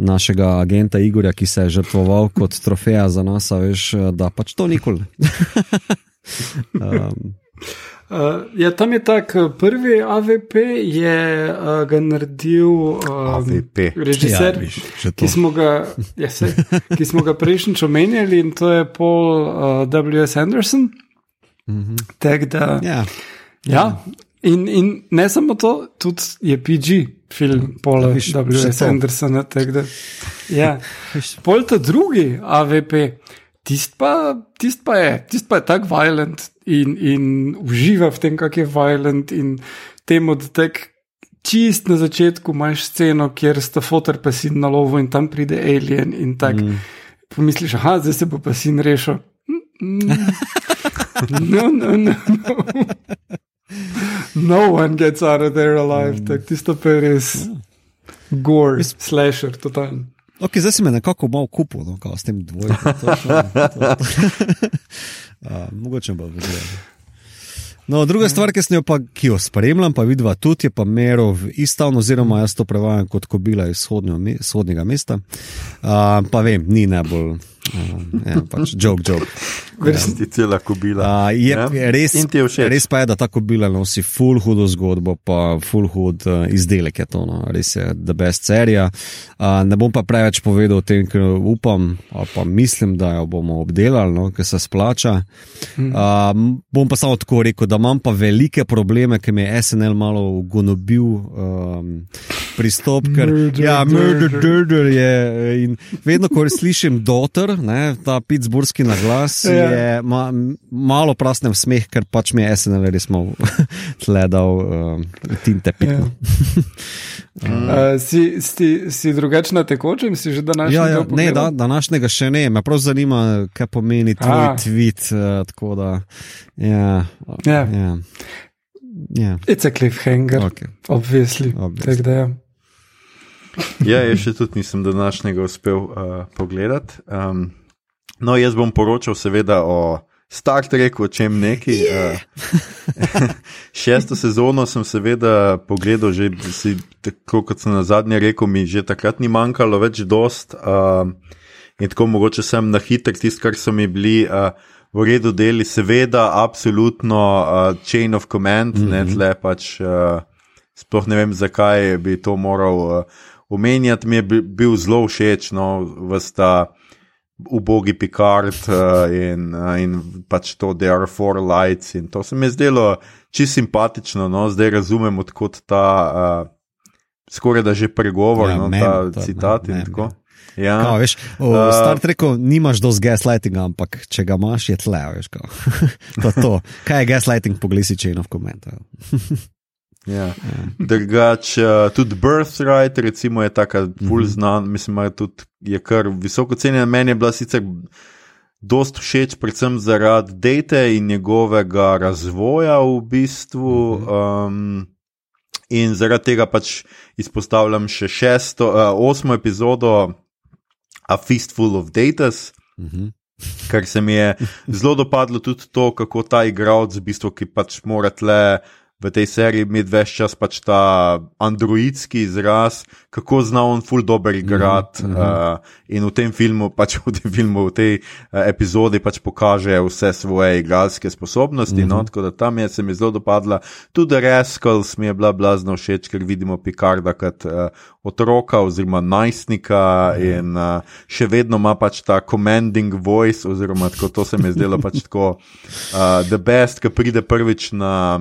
našega agenta Igorja, ki se je žrtvoval kot trofeja za nas, veš, da pač to nikoli. um, Uh, ja, tam je tako, prvi AVP je uh, ga naredil um, režiser, ja, ki, smo ga, ja, se, ki smo ga prejšnjič omenjali in to je Paul uh, W.S. Anderson. Mm -hmm. da, ja. Ja, in, in ne samo to, tudi je PG film Paula W.S. Andersona. Da, ja. Pol ta drugi AVP. Tist pa, tist pa je, tist pa je tako violent in, in uživa v tem, kako je violent in temu, da tek čist na začetku imaš sceno, kjer sta fotor pa sin na lovu in tam pride alien in tako. Mm. Pomisliš, ah, zdaj se bo pa sin rešil. No, no, no, no. No one gets out of there alive, mm. tako tisto pa je res. Gore, slasher, totalno. Okay, zdaj si me nekako malo kupil, no, s tem dvojim. Mogoče bo videl. No, druga stvar, ki, jo pa, ki jo spremljam, pa vidim tudi, je pa Merov Istavno, oziroma jaz to prevajam kot kobila iz vzhodnega mesta. Uh, pa vem, ni najbolj Uh, ja, pač joke, joke. Res ti cela kobila. Uh, je, Ja. res, In ti je všeč? res pa je, da ta kobila nosi full hudo zgodbo, pa full hud uh, izdelek je to. No. Res je the best serija. Uh, ne bom pa preveč povedal o tem, ker upam, pa mislim, da jo bomo obdelali, no, ker se splača. Uh, bom pa samo tako rekel, da imam pa velike probleme, ker mi je SNL malo ugonobil um, pristop. Ker, Murder, ja, murder, murder. murder je. In vedno, ko slišim doter, ne, ta pittsburghski naglas, Ja. ja. je ma, malo prasnem smeh, ker pač mi je SNL res malo tledal um, tinte pitno. Uh, si, si, si drugačen na tekočem, si že današnji Ja, ja, ne, da, današnjega še ne, me prav zanima, kaj pomeni tvoj A. tweet. Uh, tako da, ja, Ja. ja, ja, It's a cliffhanger, okay. obvisli. Obviously. Ja. Ja, jaz še tudi nisem današnjega uspel uh, pogledati. Um, no, jaz bom poročal, seveda, o Star Treku, o čem neki. Yeah. Uh, šesto sezono sem seveda pogledal, že si, tako kot sem na zadnje rekel, mi že takrat ni manjkalo več dost. Uh, in tako mogoče sem na hitro tisto, kar so mi bili. Uh, V redu deli, seveda, absolutno uh, chain of command, mm -hmm. ne tle pač. Uh, sploh ne vem, zakaj bi to moral uh, omenjati. Mi je bi- bil zelo všeč, no, vsta ubogi Picard uh, in, uh, in pač to, da are four lights. In to se mi je zdelo čisto simpatično, no, zdaj razumem, odkot ta uh, skoraj da že pregovor, Ja, no, mem, ta to, citat ne, in mem, tako. ja. Ja. Kao, veš, v Uh, Star Treku nimaš dosti gaslightinga, ampak če ga imaš, je tle. Veš, to, je to. Kaj je gaslighting, poglej si chain of command. ja. Ja. Drugač, uh, tudi Birthright, recimo, je tako ful Mhm. znan, mislim, da je tudi je kar visoko cenjena. Meni je bila sicer dost všeč, predvsem zaradi date in njegovega razvoja v bistvu. Mhm. Um, in zaradi tega pač izpostavljam še šesto, uh, osmo epizodo A Fistful of Datas. Mhm. Kar se mi je zelo dopadlo, tudi to, kako ta igralec, v bistvu, ki pač mora tle v tej seriji imeti več čas, pač ta androidski izraz, kako zna on ful dober igrati. Mm -hmm. uh, in v tem filmu, pač v tem filmu, v tej uh, epizodi pač pokaže vse svoje igralske sposobnosti. Mm -hmm. no, tako da tam je se mi zelo dopadla. Tudi Rascals mi je bila blazno všeč, ker vidimo Picarda kot uh, otroka oziroma najstnika in uh, še vedno ima pač ta commanding voice, oziroma tako, to se mi je zdelo pač tako uh, the best, ki pride prvič na.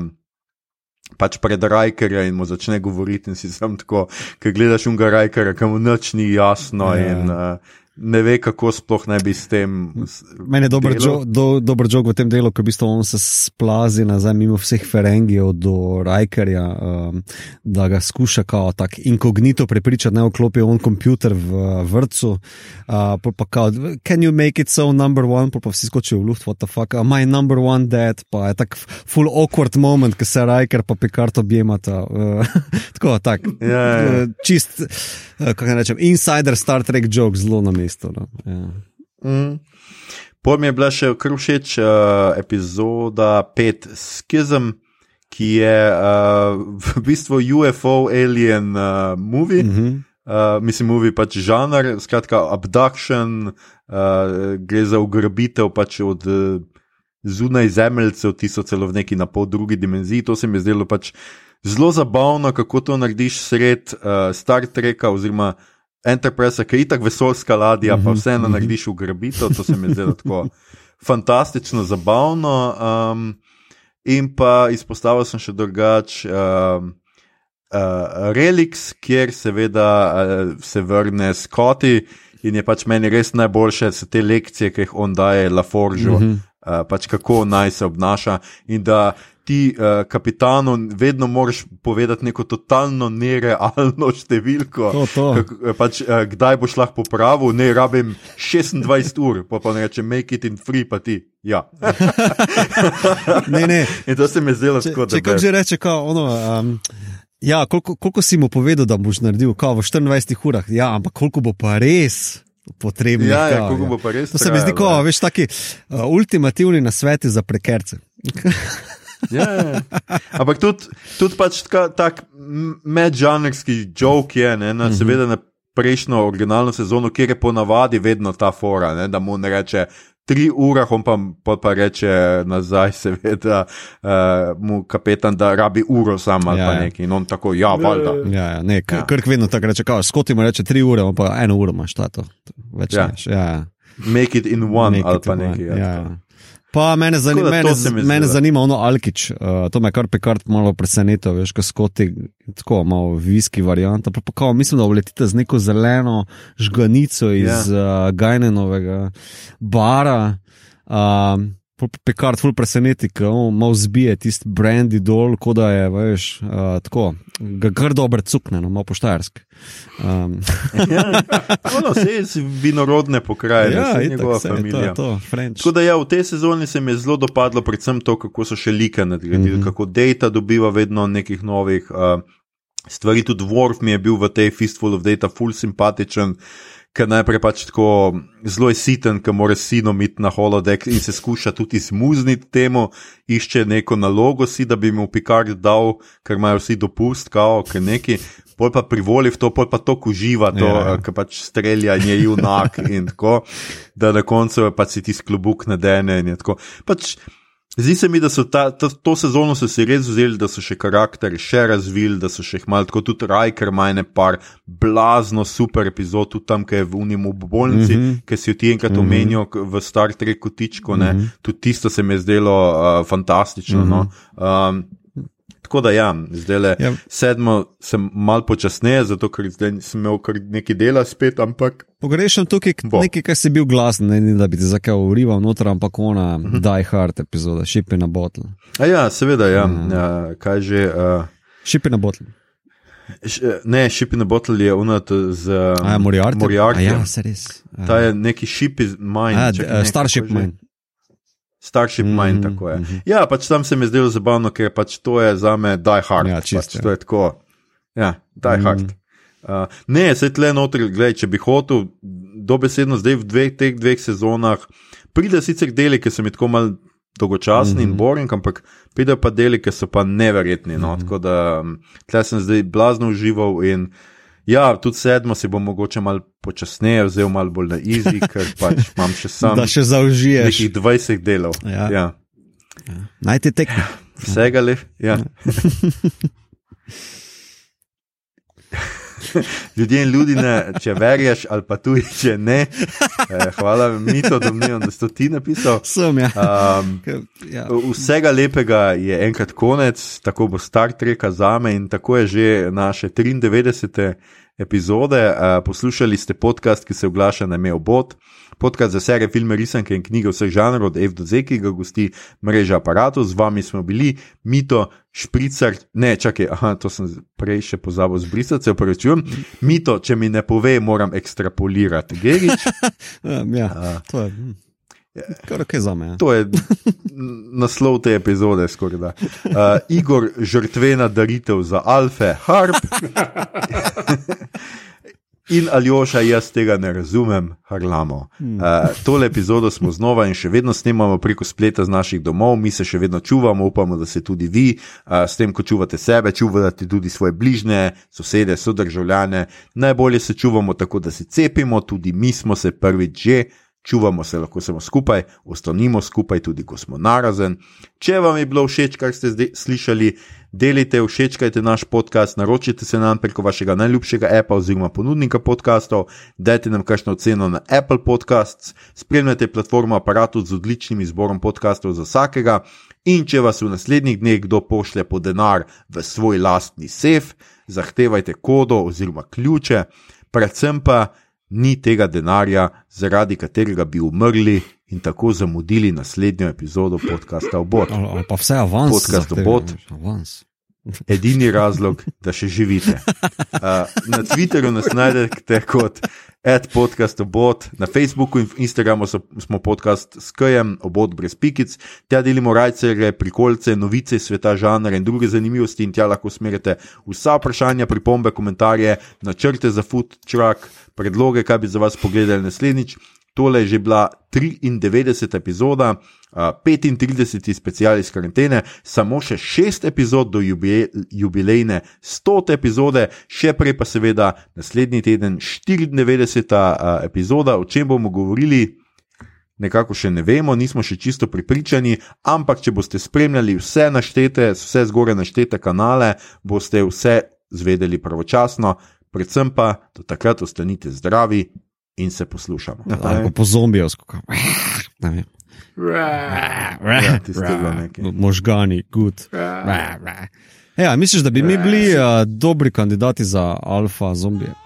Pač pred Rajkerja in mu začne govoriti, in si sam tako, ker gledaš unga Rajkerja, ki mu nič ni jasno Ja. in uh, ne ve, kako sploh naj bi s tem. Meni je dober, delal. jo, do, dober jog v tem delu, ko v bistvu on se splazi nazaj mimo vseh ferengijev do Rajkerja, um, da ga skuša kao tak inkognito prepričati, ne vklopi on kompjuter v vrtu. Uh, pa kao, can you make it so number one, pol pa vsi skočijo v luft, what the fuck, uh, my number one dad, pa je tak full awkward moment, ko se Rajker pa Picard objemata. Uh, tako, tak. Ja, ja. Uh, čist, kako naj rečem, insider Star Trek joke zelo na mestu. No. Ja. Mm. Potem je bila še kar všeč uh, epizoda 5 Schism, ki je uh, v bistvu UFO alien uh, movie. Mm -hmm. Uh, mislim, movie pač žanr, skratka, abduction, uh, gre za ugrabitev pač od uh, zunaj zemeljcev, ti so celo v neki na pol drugi dimenziji. To se mi je zdelo pač zelo zabavno, kako to narediš sred uh, Star Treka oziroma Enterprise, ki je itak vesoljska ladja, pa vseeno narediš ugrabitev. To se mi je zdelo tako fantastično, zabavno. Um, in pa izpostavil sem še drugač. Um, Uh, Relix, kjer seveda uh, se vrne Scotty in je pač meni res najboljše, so te lekcije, ki jih on daje Laforžu, mm -hmm. Uh, pač kako naj se obnaša. In da ti, uh, kapitanu, vedno moraš povedati neko totalno nerealno številko. To, to. Kak, eh, pač, uh, kdaj boš lahko popravil, ne rabim 26 ur, pa pa ne reče, make it in free, pa ti. Ja. Ne, ne. in to se mi je zdelo Če, tako, če kako že reče, kao, ono, um, ja, koliko, koliko si mu povedal, da boš naredil, kao, v 24 urah, ja, ampak koliko bo pa res potrebno. Ja, ja, kao, koliko bo pa res To se mi zdi, kot ja. veš, taki uh, ultimativni nasveti za prekerce. Ja, ja. ja. Ampak tudi, tudi pač taka, tak medžanrski joke je, ne, na, seveda na prejšnjo originalno sezono, kjer je ponavadi vedno ta fora, ne, da mu ne reče. Tri ure, on pa, pa, pa reče nazaj, seveda, uh, mu kapetan, da rabi uro samo ali Ja, pa ja. nekaj. In on tako, ja, valjda. Ja, ja, ne, Ja. Krk vedno tako reče, kao, skoti mu reče tri ure, on pa eno uro imaš, ta to. Več Ja. ja. neš. Ja, ja. Make it in one Nekaj ali pa tako, nekaj. Ja, ja. Pa mene, zani, Tako mene, zdi, mene zanima ono Alkič, uh, to me kar pekart malo presenetilo, veš, ko skoti tako malo viski varianta. Pa, pa kao, mislim, da uletite z neko zeleno žganico iz ja. uh, Gajnenovega bara. Um, Pekart ful preseneti, ko on malo zbije tisti brandy dol, kot da je, veš, uh, tako, ga kar dobro cukne, no, malo poštajerski. Um, ja. Ono, se je iz vinorodne pokrajine, ja, itak, njegova to familija. je to, French. Tako da ja, v tej sezoni se mi je zelo dopadlo, predvsem to, kako so še like nadgradili, mm. -hmm. kako Data dobiva vedno nekih novih uh, stvari. Tudi Dwarf mi je bil v tej Fistful of Data full simpatičen. Ker najprej pač tako zelo je siten, ker mora sinom iti na holodeck in se skuša tudi izmuzniti temu, išče neko nalogo si, da bi mu Picard dal, ker imajo vsi dopust, kao, ker neki. Pol pa privoli v to, pol pa to uživa, to, Ja, ja. ja. ker pač strelja in je junak in tako, da na koncu pač si ti sklobuk nadene in je tako. Pač, Zdi se mi, da so ta, ta, to sezono so si res vzeli, da so še karakter še razvili, da so še jih malo tako tudi Rajker ima ene par blazno super epizod, tudi tam, ki je v Unimu v bolnici, mm Mhm. -hmm. ki si jo ti enkrat mm -hmm. omenil k- v Star Treku tičko, mm Mhm. -hmm. tudi tisto se mi je zdelo uh, fantastično. Mm -hmm. no. um, Tako da, ja, zdaj le Ja. sedmo sem mal počasneje, zato ker zdaj sem imel kar nekaj dela spet, ampak Pogrešam tukaj Bo. nekaj, kar si bil glasen, ne, ni da bi ti zakaj urival noter, ampak ona uh Mhm. -huh. Die Hard epizoda, Shipping na bottle. a ja, seveda, ja, Mhm. ja kaj že. Uh, Shipping na bottle. Š- Ne, Ship in the Bottle je unat z um, ja, Moriarty. Moriarty. Ja, se res. A, Ta je neki čakaj, d- ne, Starship? Mine. Starship Mhm, Mine, tako je. mhm. Ja, pač tam se mi je zdelo zabavno, ker pač to je za me Die Hard. Ja, pač, čisto, ja. to je tako. Ja, Die Mhm. Hard. Uh, ne, se tle noter, gledaj, če bi hotel, dobesedno zdaj v dveh, teh dveh sezonah, pride sicer deli, ki so mi tako mal dolgočasni mm -hmm. in Mhm. boring, ampak pride pa deli, ki so pa neverjetni. No? Mm -hmm. Tako da tle sem zdaj blazno užival in ja, tudi sedmo si bom mogoče mal počasneje vzel, mal bolj na easy, ker pač imam še sam Da še zaužiješ. nekih 20 delov. Ja. Ja. Naj ti tekne. Vsega le. Ja. Ljudje in ljudje, če verješ ali pa tudi, če ne. Eh, hvala, mi to domnevam, da si ti napisal. Sem, ja. Um, ja. Vsega lepega je enkrat konec, tako bo Star Trek za me in tako je že naše 93. epizode. Uh, poslušali ste podcast, ki se oglaša na Meo Bot. Podcast za serije, filme, risanke in knjige vseh žanrov od F do Z, ki ga gosti mreža aparatov. Z vami smo bili Mito, Špricar, ne, čakaj, aha, to sem prej še pozabil zbrisati, se upravičujem. Mito, če mi ne pove, moram ekstrapolirati. Gerič, Um, ja. To je. hm. Kar ok za me. Ja. To je naslov te epizode, skoraj da. Uh, Igor, žrtvena daritev za Alfe, Harp. In Aljoša, jaz tega ne razumem, harlamo. Uh, tole epizodo smo znova in še vedno snemamo preko spleta z naših domov, mi se še vedno čuvamo, upamo, da se tudi vi, uh, s tem, ko čuvate sebe, čuvate tudi svoje bližnje, sosede, sodržavljane. Najbolje se čuvamo tako, da se cepimo, tudi mi smo se prvič že čuvamo se lahko samo skupaj, ostanimo skupaj, tudi ko smo narazen. Če vam je bilo všeč, kar ste zdaj slišali, delite, všečkajte naš podcast, naročite se nam preko vašega najljubšega appa oziroma ponudnika podkastov, dajte nam kakšno oceno na Apple Podcasts, spremljate platformo aparatu z odličnim izborom podkastov za vsakega. In če vas v naslednjih dneh kdo pošlje po denar v svoj lastni sef, zahtevajte kodo oziroma ključe, predvsem pa ni tega denarja, zaradi katerega bi umrli in tako zamudili naslednjo epizodo podcasta Obot. Ali, ali pa vse avans. Podcast zahteva, Bot. veš, Avans. Edini razlog, da še živite. Uh, na Twitterju nas najdete kot podcastobot, na Facebooku in Instagramu so, smo podcast s Kajem, obot brez pikic, tja delimo rajcere, prikolce, novice iz sveta žanra in druge zanimivosti in tja lahko smerite vsa vprašanja, pripombe, komentarje, načrte za food truck, predloge, kaj bi za vas pogledali naslednjič. Tole je že bila 93. epizoda, 35. special iz karantene, samo še 6 epizod do jubile, jubilejne 100. epizode, še prej pa seveda naslednji teden 94. Uh, epizoda, o čem bomo govorili. Nekako še ne vemo, nismo še čisto pripričani, ampak če boste spremljali vse naštete, vse zgoraj naštete kanale, boste vse zvedeli pravočasno, predvsem pa do takrat ostanite zdravi in se poslušamo. Ja, po zombijovsko. Ja. Možgani, gut. Ja, misliš, da bi mi bili uh, dobri kandidati za alfa zombije?